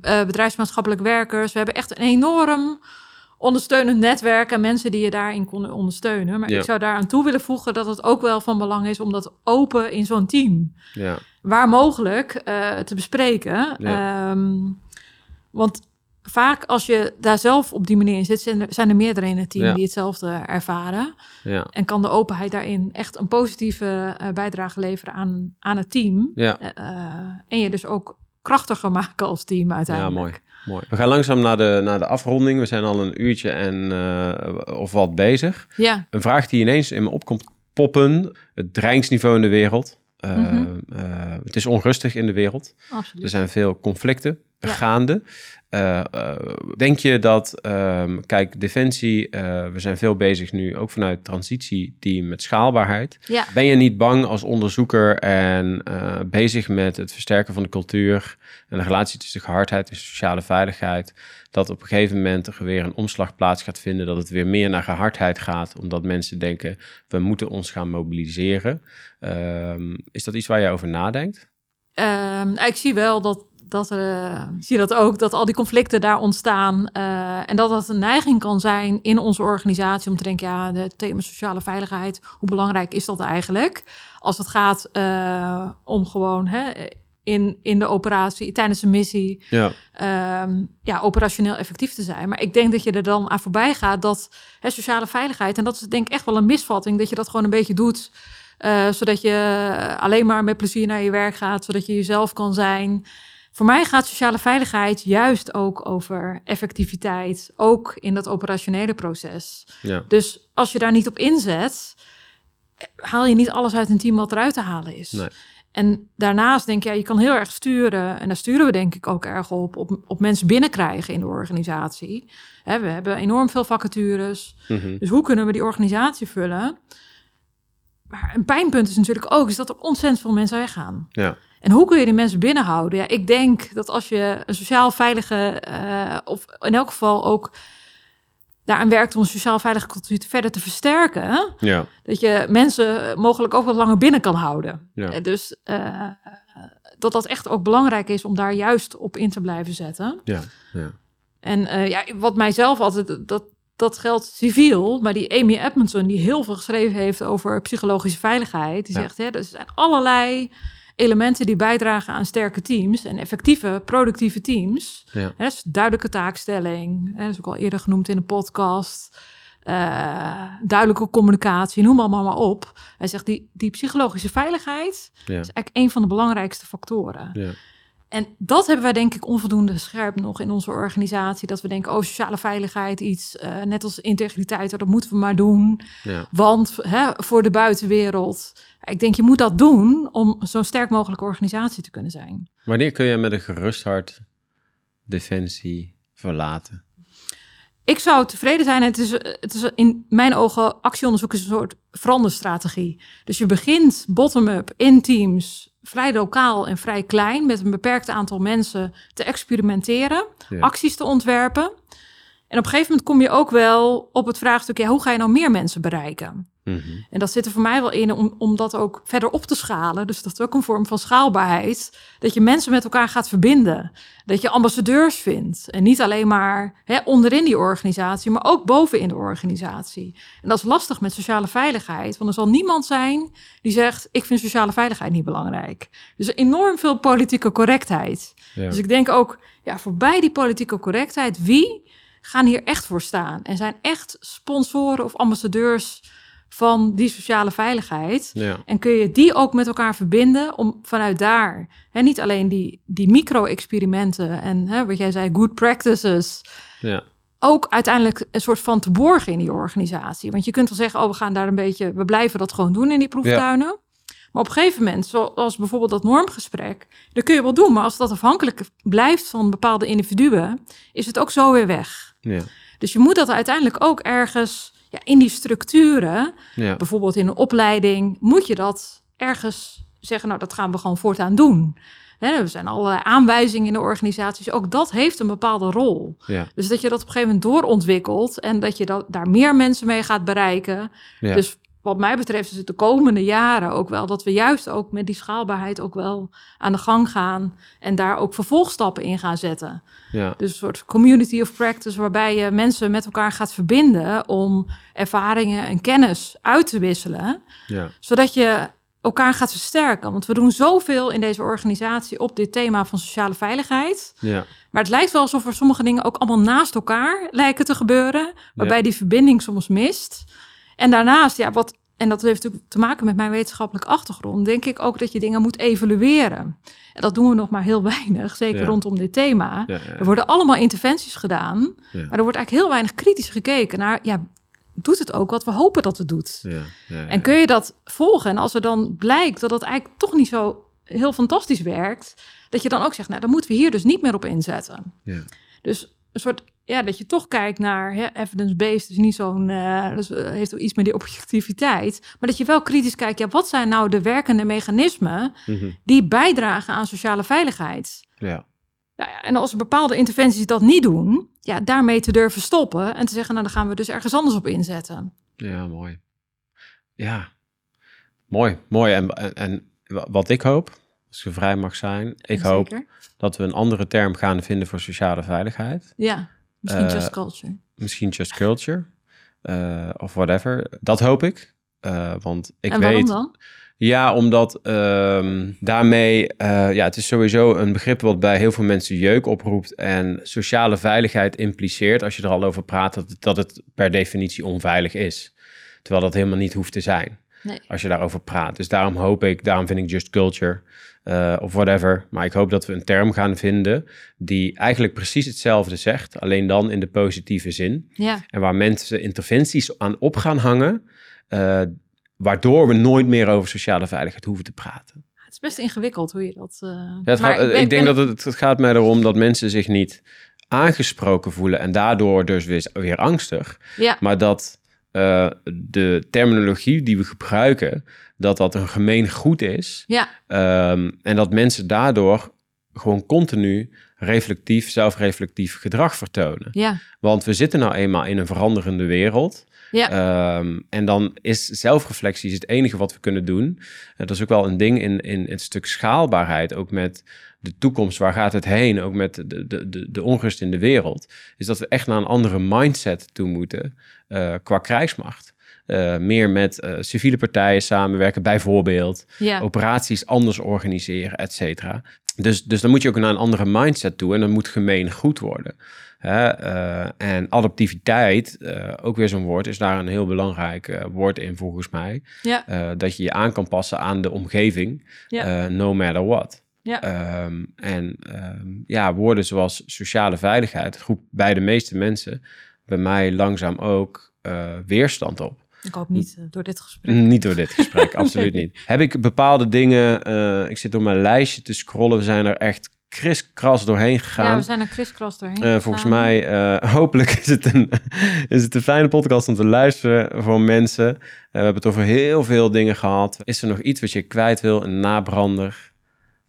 eh, bedrijfsmaatschappelijk werkers. We hebben echt een enorm ondersteunend netwerk en mensen die je daarin konden ondersteunen. Maar Ja. ik zou daaraan toe willen voegen dat het ook wel van belang is om dat open in zo'n team, ja, waar mogelijk, eh, te bespreken. Ja. Ehm, want vaak als je daar zelf op die manier in zit, zijn er, zijn er meerdere in het team Ja. die hetzelfde ervaren. ja, En kan de openheid daarin echt een positieve eh, bijdrage leveren aan, aan het team. ja. Eh, en je dus ook krachtiger maken als team Ja, uiteindelijk. mooi. Mooi. We gaan langzaam naar de, naar de afronding. We zijn al een uurtje en, eh, of wat bezig. Ja, Een vraag die ineens in me opkomt poppen. Het dreigingsniveau in de wereld. Eh, Mhm. eh, het is onrustig in de wereld. absoluut. Er zijn veel conflicten gaande. Eh, eh, denk je dat, ehm, kijk, Defensie, eh, we zijn veel bezig nu, ook vanuit het transitieteam, met schaalbaarheid. Ja. Ben je niet bang als onderzoeker en bezig met het versterken van de cultuur en de relatie tussen gehardheid en sociale veiligheid, dat op een gegeven moment er weer een omslag plaats gaat vinden, dat het weer meer naar gehardheid gaat, omdat mensen denken, we moeten ons gaan mobiliseren. Ehm, is dat iets waar je over nadenkt? Ehm, ik zie wel dat, dat er, ik zie dat ook, dat al die conflicten daar ontstaan. eh, en dat dat een neiging kan zijn in onze organisatie om te denken, ja, het thema sociale veiligheid, hoe belangrijk is dat eigenlijk? Als het gaat eh, om gewoon hè, in, in de operatie, tijdens een missie, Ja, ehm, ja, operationeel effectief te zijn. Maar ik denk dat je er dan aan voorbij gaat dat hè, sociale veiligheid, en dat is denk ik echt wel een misvatting, dat je dat gewoon een beetje doet, eh, zodat je alleen maar met plezier naar je werk gaat, zodat je jezelf kan zijn. Voor mij gaat sociale veiligheid juist ook over effectiviteit, ook in dat operationele proces. ja, Dus als je daar niet op inzet, haal je niet alles uit een team wat eruit te halen is. Nee. En daarnaast denk ik, ja, je kan heel erg sturen, en daar sturen we denk ik ook erg op, op, op mensen binnenkrijgen in de organisatie. Hè, we hebben enorm veel vacatures, Mhm. dus hoe kunnen we die organisatie vullen? Maar een pijnpunt is natuurlijk ook is dat er ontzettend veel mensen weggaan. ja, En hoe kun je die mensen binnenhouden? Ja, ik denk dat als je een sociaal veilige, eh, of in elk geval ook daaraan werkt om een sociaal veilige cultuur te verder te versterken, ja, dat je mensen mogelijk ook wat langer binnen kan houden. Ja. Dus eh, dat dat echt ook belangrijk is om daar juist op in te blijven zetten. ja, ja. En eh, ja, wat mijzelf altijd, dat, dat geldt civiel, maar die Amy Edmondson, die heel veel geschreven heeft over psychologische veiligheid, die Ja. zegt, hè, er zijn allerlei elementen die bijdragen aan sterke teams en effectieve, productieve teams. Ja. Hè, dus duidelijke taakstelling, hè, dat is ook al eerder genoemd in de podcast. eh, duidelijke communicatie, noem allemaal maar op. Hij zegt die, die psychologische veiligheid Ja. is eigenlijk een van de belangrijkste factoren. Ja. En dat hebben wij denk ik onvoldoende scherp nog in onze organisatie. Dat we denken, oh, sociale veiligheid, iets eh, net als integriteit, dat moeten we maar doen. Ja. Want hè, voor de buitenwereld. Ik denk, je moet dat doen om zo'n sterk mogelijke organisatie te kunnen zijn. Wanneer kun je met een gerust hart defensie verlaten? Ik zou tevreden zijn. Het is, het is in mijn ogen, actieonderzoek is een soort veranderstrategie. Dus je begint bottom-up in teams, vrij lokaal en vrij klein, met een beperkt aantal mensen te experimenteren, Ja. acties te ontwerpen. En op een gegeven moment kom je ook wel op het vraagstuk, ja, hoe ga je nou meer mensen bereiken? Mhm. En dat zit er voor mij wel in om, om dat ook verder op te schalen. Dus dat is ook een vorm van schaalbaarheid. Dat je mensen met elkaar gaat verbinden. Dat je ambassadeurs vindt. En niet alleen maar hè, onderin die organisatie, maar ook bovenin de organisatie. En dat is lastig met sociale veiligheid. Want er zal niemand zijn die zegt: Ik vind sociale veiligheid niet belangrijk. Dus enorm veel politieke correctheid. Ja. Dus ik denk ook, ja, voorbij die politieke correctheid, wie gaan hier echt voor staan? En zijn echt sponsoren of ambassadeurs van die sociale veiligheid? Ja. En kun je die ook met elkaar verbinden om vanuit daar, hè, niet alleen die, die micro-experimenten en hè, wat jij zei, good practices, Ja. ook uiteindelijk een soort van te borgen in die organisatie. Want je kunt wel zeggen, oh, we gaan daar een beetje, we blijven dat gewoon doen in die proeftuinen. Maar op een gegeven moment, zoals bijvoorbeeld dat normgesprek, dat kun je wel doen. Maar als dat afhankelijk blijft van bepaalde individuen, is het ook zo weer weg. Ja. Dus je moet dat uiteindelijk ook ergens ja, in die structuren, Ja. bijvoorbeeld in een opleiding, moet je dat ergens zeggen, nou dat gaan we gewoon voortaan doen. Er zijn allerlei aanwijzingen in de organisaties. Ook dat heeft een bepaalde rol. Ja. Dus dat je dat op een gegeven moment doorontwikkelt en dat je dat, daar meer mensen mee gaat bereiken. Ja. Dus wat mij betreft is het de komende jaren ook wel dat we juist ook met die schaalbaarheid ook wel aan de gang gaan en daar ook vervolgstappen in gaan zetten. Ja. Dus een soort community of practice waarbij je mensen met elkaar gaat verbinden om ervaringen en kennis uit te wisselen, Ja. zodat je elkaar gaat versterken. Want we doen zoveel in deze organisatie op dit thema van sociale veiligheid. Ja. Maar het lijkt wel alsof er sommige dingen ook allemaal naast elkaar lijken te gebeuren, waarbij die verbinding soms mist. En daarnaast, ja, wat, en dat heeft natuurlijk te maken met mijn wetenschappelijke achtergrond, denk ik ook dat je dingen moet evalueren. En dat doen we nog maar heel weinig, zeker Ja. rondom dit thema. Ja. Er worden allemaal interventies gedaan, maar er wordt eigenlijk heel weinig kritisch gekeken naar, ja, doet het ook wat we hopen dat het doet? En kun je dat volgen? En als er dan blijkt dat het eigenlijk toch niet zo heel fantastisch werkt, dat je dan ook zegt, nou, dan moeten we hier dus niet meer op inzetten. Ja. Dus een soort, ja, dat je toch kijkt naar evidence-based, is niet zo'n, dus eh, heeft ook iets met die objectiviteit, maar dat je wel kritisch kijkt, ja, wat zijn nou de werkende mechanismen Mhm. die bijdragen aan sociale veiligheid? Ja. Nou ja, en als bepaalde interventies dat niet doen, ja, daarmee te durven stoppen en te zeggen, nou, dan gaan we dus ergens anders op inzetten. Ja, mooi. Ja, mooi, mooi. En, en, en wat ik hoop, als ik vrij mag zijn, ik hoop dat we een andere term gaan vinden voor sociale veiligheid. Ja, misschien Eh, just culture. Misschien just culture, eh, of whatever. Dat hoop ik. Eh, want ik en waarom weet. dan? Ja, omdat ehm, daarmee, eh, ja, het is sowieso een begrip wat bij heel veel mensen jeuk oproept. En sociale veiligheid impliceert, als je er al over praat, dat dat het per definitie onveilig is. Terwijl dat helemaal niet hoeft te zijn, Nee. als je daarover praat. Dus daarom hoop ik, daarom vind ik just culture eh, of whatever. Maar ik hoop dat we een term gaan vinden die eigenlijk precies hetzelfde zegt, alleen dan in de positieve zin. Ja, En waar mensen interventies aan op gaan hangen, eh, waardoor we nooit meer over sociale veiligheid hoeven te praten. het is best ingewikkeld hoe je dat... eh, Ja, gaat- ik, ben- denk ben- dat het, het gaat mij erom dat mensen zich niet aangesproken voelen en daardoor dus weer, weer angstig. Ja, Maar dat eh, de terminologie die we gebruiken, dat dat een gemeen goed is. ja, Ehm, en dat mensen daardoor gewoon continu reflectief, zelfreflectief gedrag vertonen. ja, Want we zitten nou eenmaal in een veranderende wereld. ja. Ehm, en dan is zelfreflectie is het enige wat we kunnen doen. Eh, dat is ook wel een ding in, in het stuk schaalbaarheid, ook met de toekomst, waar gaat het heen, ook met de, de, de, de onrust in de wereld, is dat we echt naar een andere mindset toe moeten eh, qua krijgsmacht. Eh, meer met eh, civiele partijen samenwerken, bijvoorbeeld ja. operaties anders organiseren, et cetera. dus, dus dan moet je ook naar een andere mindset toe en dan moet gemeen goed worden. Hè? En adaptiviteit, ook weer zo'n woord, is daar een heel belangrijk woord in volgens mij. Ja. dat je je aan kan passen aan de omgeving, Ja. no matter what. Ja. Ehm, en ehm, ja, woorden zoals sociale veiligheid roept bij de meeste mensen, bij mij langzaam ook weerstand op. Ik hoop niet uh, door dit gesprek. Niet door dit gesprek, absoluut niet. Heb ik bepaalde dingen, uh, ik zit door mijn lijstje te scrollen, we zijn er echt kriskras doorheen gegaan. Ja, we zijn er kriskras doorheen uh, Volgens mij, hopelijk is het, een, is het een fijne podcast om te luisteren voor mensen. we hebben het over heel veel dingen gehad. Is er nog iets wat je kwijt wil, een nabrander?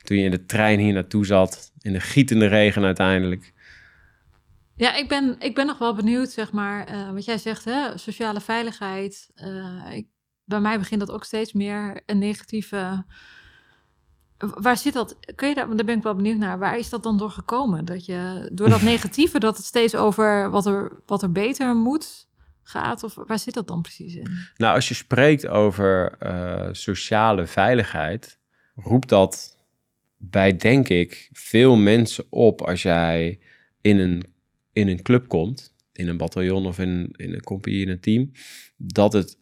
Toen je in de trein hier naartoe zat, in de gietende regen uiteindelijk. Ja, ik ben, ik ben nog wel benieuwd, zeg maar, uh, wat jij zegt, hè, sociale veiligheid. Uh, ik, bij mij begint dat ook steeds meer een negatieve. Waar zit dat? Kun je daar, daar ben ik wel benieuwd naar. Waar is dat dan door gekomen? Dat je door dat negatieve, dat het steeds over wat er, wat er beter moet gaat? Of waar zit dat dan precies in? Nou, als je spreekt over uh, sociale veiligheid, roept dat bij, denk ik, veel mensen op als jij in een in een club komt, in een bataljon of in, in een compagnie, in een team, dat het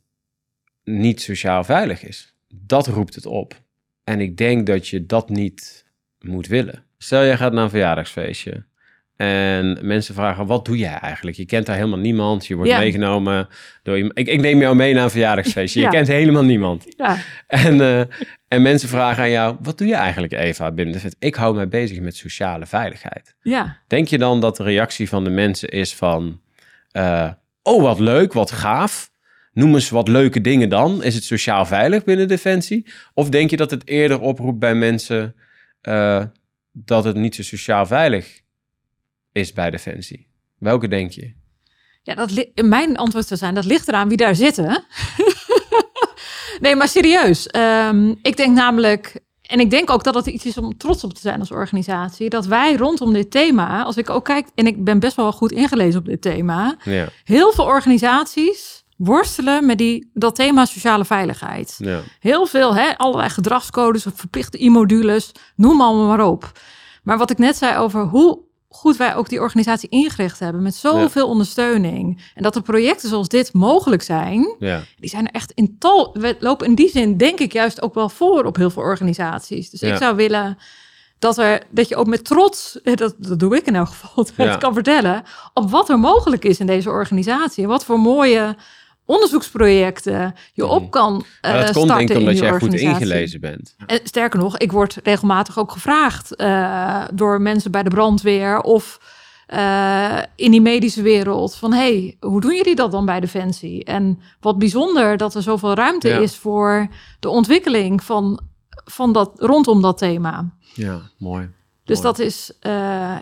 niet sociaal veilig is. Dat roept het op. En ik denk dat je dat niet moet willen. Stel, jij gaat naar een verjaardagsfeestje en mensen vragen, wat doe jij eigenlijk? Je kent daar helemaal niemand, je wordt Ja. meegenomen door iemand. Ik, ik neem jou mee naar een verjaardagsfeestje, je kent helemaal niemand. Ja, En, eh, en mensen vragen aan jou, wat doe je eigenlijk Eva binnen de? Ik hou mij bezig met sociale veiligheid. ja, Denk je dan dat de reactie van de mensen is van... eh, oh, wat leuk, wat gaaf. Noem eens wat leuke dingen dan. Is het sociaal veilig binnen Defensie? Of denk je dat het eerder oproept bij mensen... eh, dat het niet zo sociaal veilig is bij Defensie? Welke denk je? ja dat mijn antwoord zou zijn, dat ligt eraan wie daar zitten. nee, maar serieus. Ehm, ik denk namelijk, en ik denk ook dat het iets is om trots op te zijn als organisatie, dat wij rondom dit thema, als ik ook kijk, en ik ben best wel goed ingelezen op dit thema, Ja, heel veel organisaties worstelen met die, dat thema sociale veiligheid. ja, Heel veel, hè, allerlei gedragscodes of verplichte e-modules, noem allemaal maar op. Maar wat ik net zei over hoe goed wij ook die organisatie ingericht hebben met zoveel ondersteuning. En dat er projecten zoals dit mogelijk zijn, ja. die zijn er echt in tal. We lopen in die zin, denk ik, juist ook wel voor op heel veel organisaties. Dus Ja. ik zou willen dat, er, dat je ook met trots, dat, dat doe ik in elk geval, Ja. kan vertellen op wat er mogelijk is in deze organisatie. En wat voor mooie onderzoeksprojecten je op kan. Maar eh dat komt denk ik in jij goed ingelezen bent. En sterker nog, ik word regelmatig ook gevraagd eh, door mensen bij de brandweer of eh, in die medische wereld van hey, hoe doen jullie dat dan bij Defensie? En wat bijzonder dat er zoveel ruimte Ja. is voor de ontwikkeling van, van dat rondom dat thema. Ja, mooi. Dus Mooi. dat is, eh,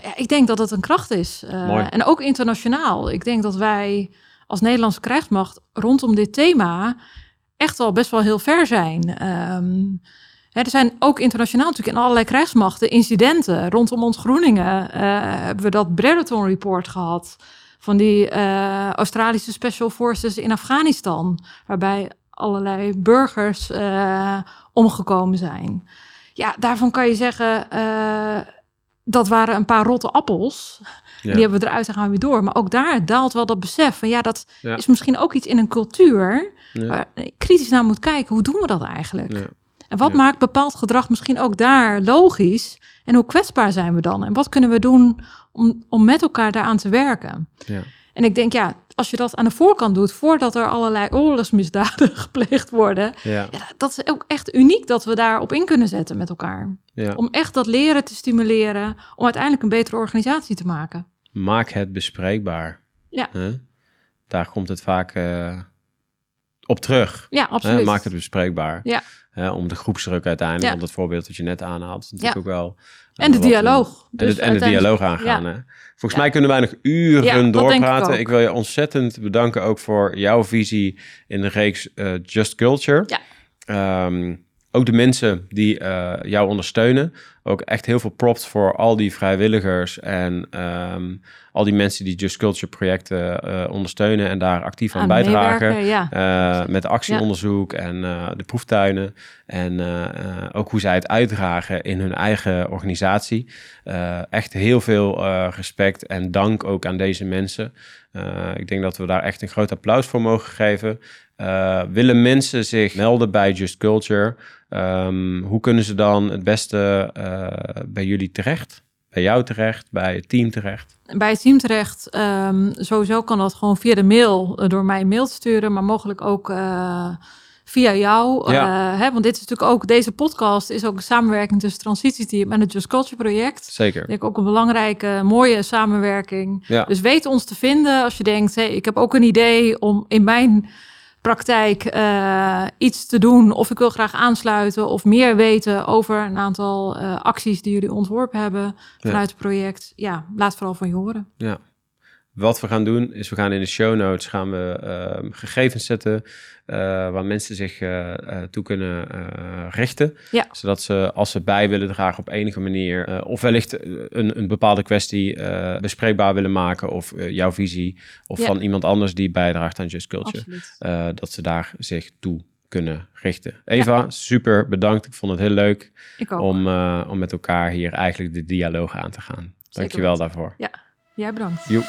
ja, ik denk dat het een kracht is. Eh, Mooi. en ook internationaal. Ik denk dat wij als Nederlandse krijgsmacht rondom dit thema echt al best wel heel ver zijn. Ehm, hè, er zijn ook internationaal natuurlijk in allerlei krijgsmachten incidenten. Rondom ontgroeningen eh, hebben we dat Brereton Report gehad. Van die eh, Australische Special Forces in Afghanistan. Waarbij allerlei burgers eh, omgekomen zijn. Ja, daarvan kan je zeggen, dat waren een paar rotte appels. Ja. Die hebben we eruit en gaan we weer door. Maar ook daar daalt wel dat besef van ja, dat Ja. is misschien ook iets in een cultuur Ja. waar kritisch naar moet kijken. Hoe doen we dat eigenlijk? En wat maakt bepaald gedrag misschien ook daar logisch? En hoe kwetsbaar zijn we dan? En wat kunnen we doen om, om met elkaar daaraan te werken? Ja. En ik denk, ja, als je dat aan de voorkant doet, voordat er allerlei oorlogsmisdaden gepleegd worden, Ja. ja, dat is ook echt uniek dat we daarop in kunnen zetten met elkaar. Ja. Om echt dat leren te stimuleren, om uiteindelijk een betere organisatie te maken. Maak het bespreekbaar. Ja. Daar komt het vaak eh, op terug. Ja, absoluut. Maak het bespreekbaar. Ja. Hè, om de groepsdruk uiteindelijk, Ja. want dat voorbeeld dat je net aanhaalt, is natuurlijk ook wel... eh, En de een- dialoog. En, Dus de, en de uiteindelijk- dialoog aangaan. Ja. Hè? Volgens Ja. mij kunnen wij nog uren Ja, ik doorpraten. Ik, wil je ontzettend bedanken ook voor jouw visie in de reeks eh, Just Culture. Ja. Ehm, ook de mensen die uh, jou ondersteunen. Ook echt heel veel props voor al die vrijwilligers en um, al die mensen die Just Culture projecten uh, ondersteunen en daar actief aan, aan bijdragen. Ja. Uh, met actieonderzoek ja. en de proeftuinen. En ook hoe zij het uitdragen in hun eigen organisatie. echt heel veel respect en dank ook aan deze mensen. ik denk dat we daar echt een groot applaus voor mogen geven. Willen mensen zich melden bij Just Culture? Um, hoe kunnen ze dan het beste uh, bij jullie terecht? Bij jou terecht, bij het team terecht? Bij het team terecht, um, sowieso kan dat gewoon via de mail, uh, door mij een mail te sturen, maar mogelijk ook uh, via jou. Ja. Hè, want dit is natuurlijk ook, deze podcast is ook een samenwerking tussen Transitieteam en het Just Culture project. Zeker. Denk ook een belangrijke, mooie samenwerking. Ja. Dus weet ons te vinden als je denkt, hey, ik heb ook een idee om in mijn praktijk uh, iets te doen of ik wil graag aansluiten of meer weten over een aantal uh, acties die jullie ontworpen hebben vanuit ja. het project. Ja, laat vooral van je horen. Ja. Wat we gaan doen is we gaan in de show notes gaan we uh, gegevens zetten uh, waar mensen zich uh, toe kunnen richten. Ja. Zodat ze als ze bij willen dragen op enige manier of wellicht een, een bepaalde kwestie bespreekbaar willen maken of jouw visie of Ja. van iemand anders die bijdraagt aan Just Culture. Dat ze daar zich toe kunnen richten. Eva, super bedankt. Ik vond het heel leuk om, om met elkaar hier eigenlijk de dialoog aan te gaan. Dankjewel weten. daarvoor. Vi er bronse. Jo.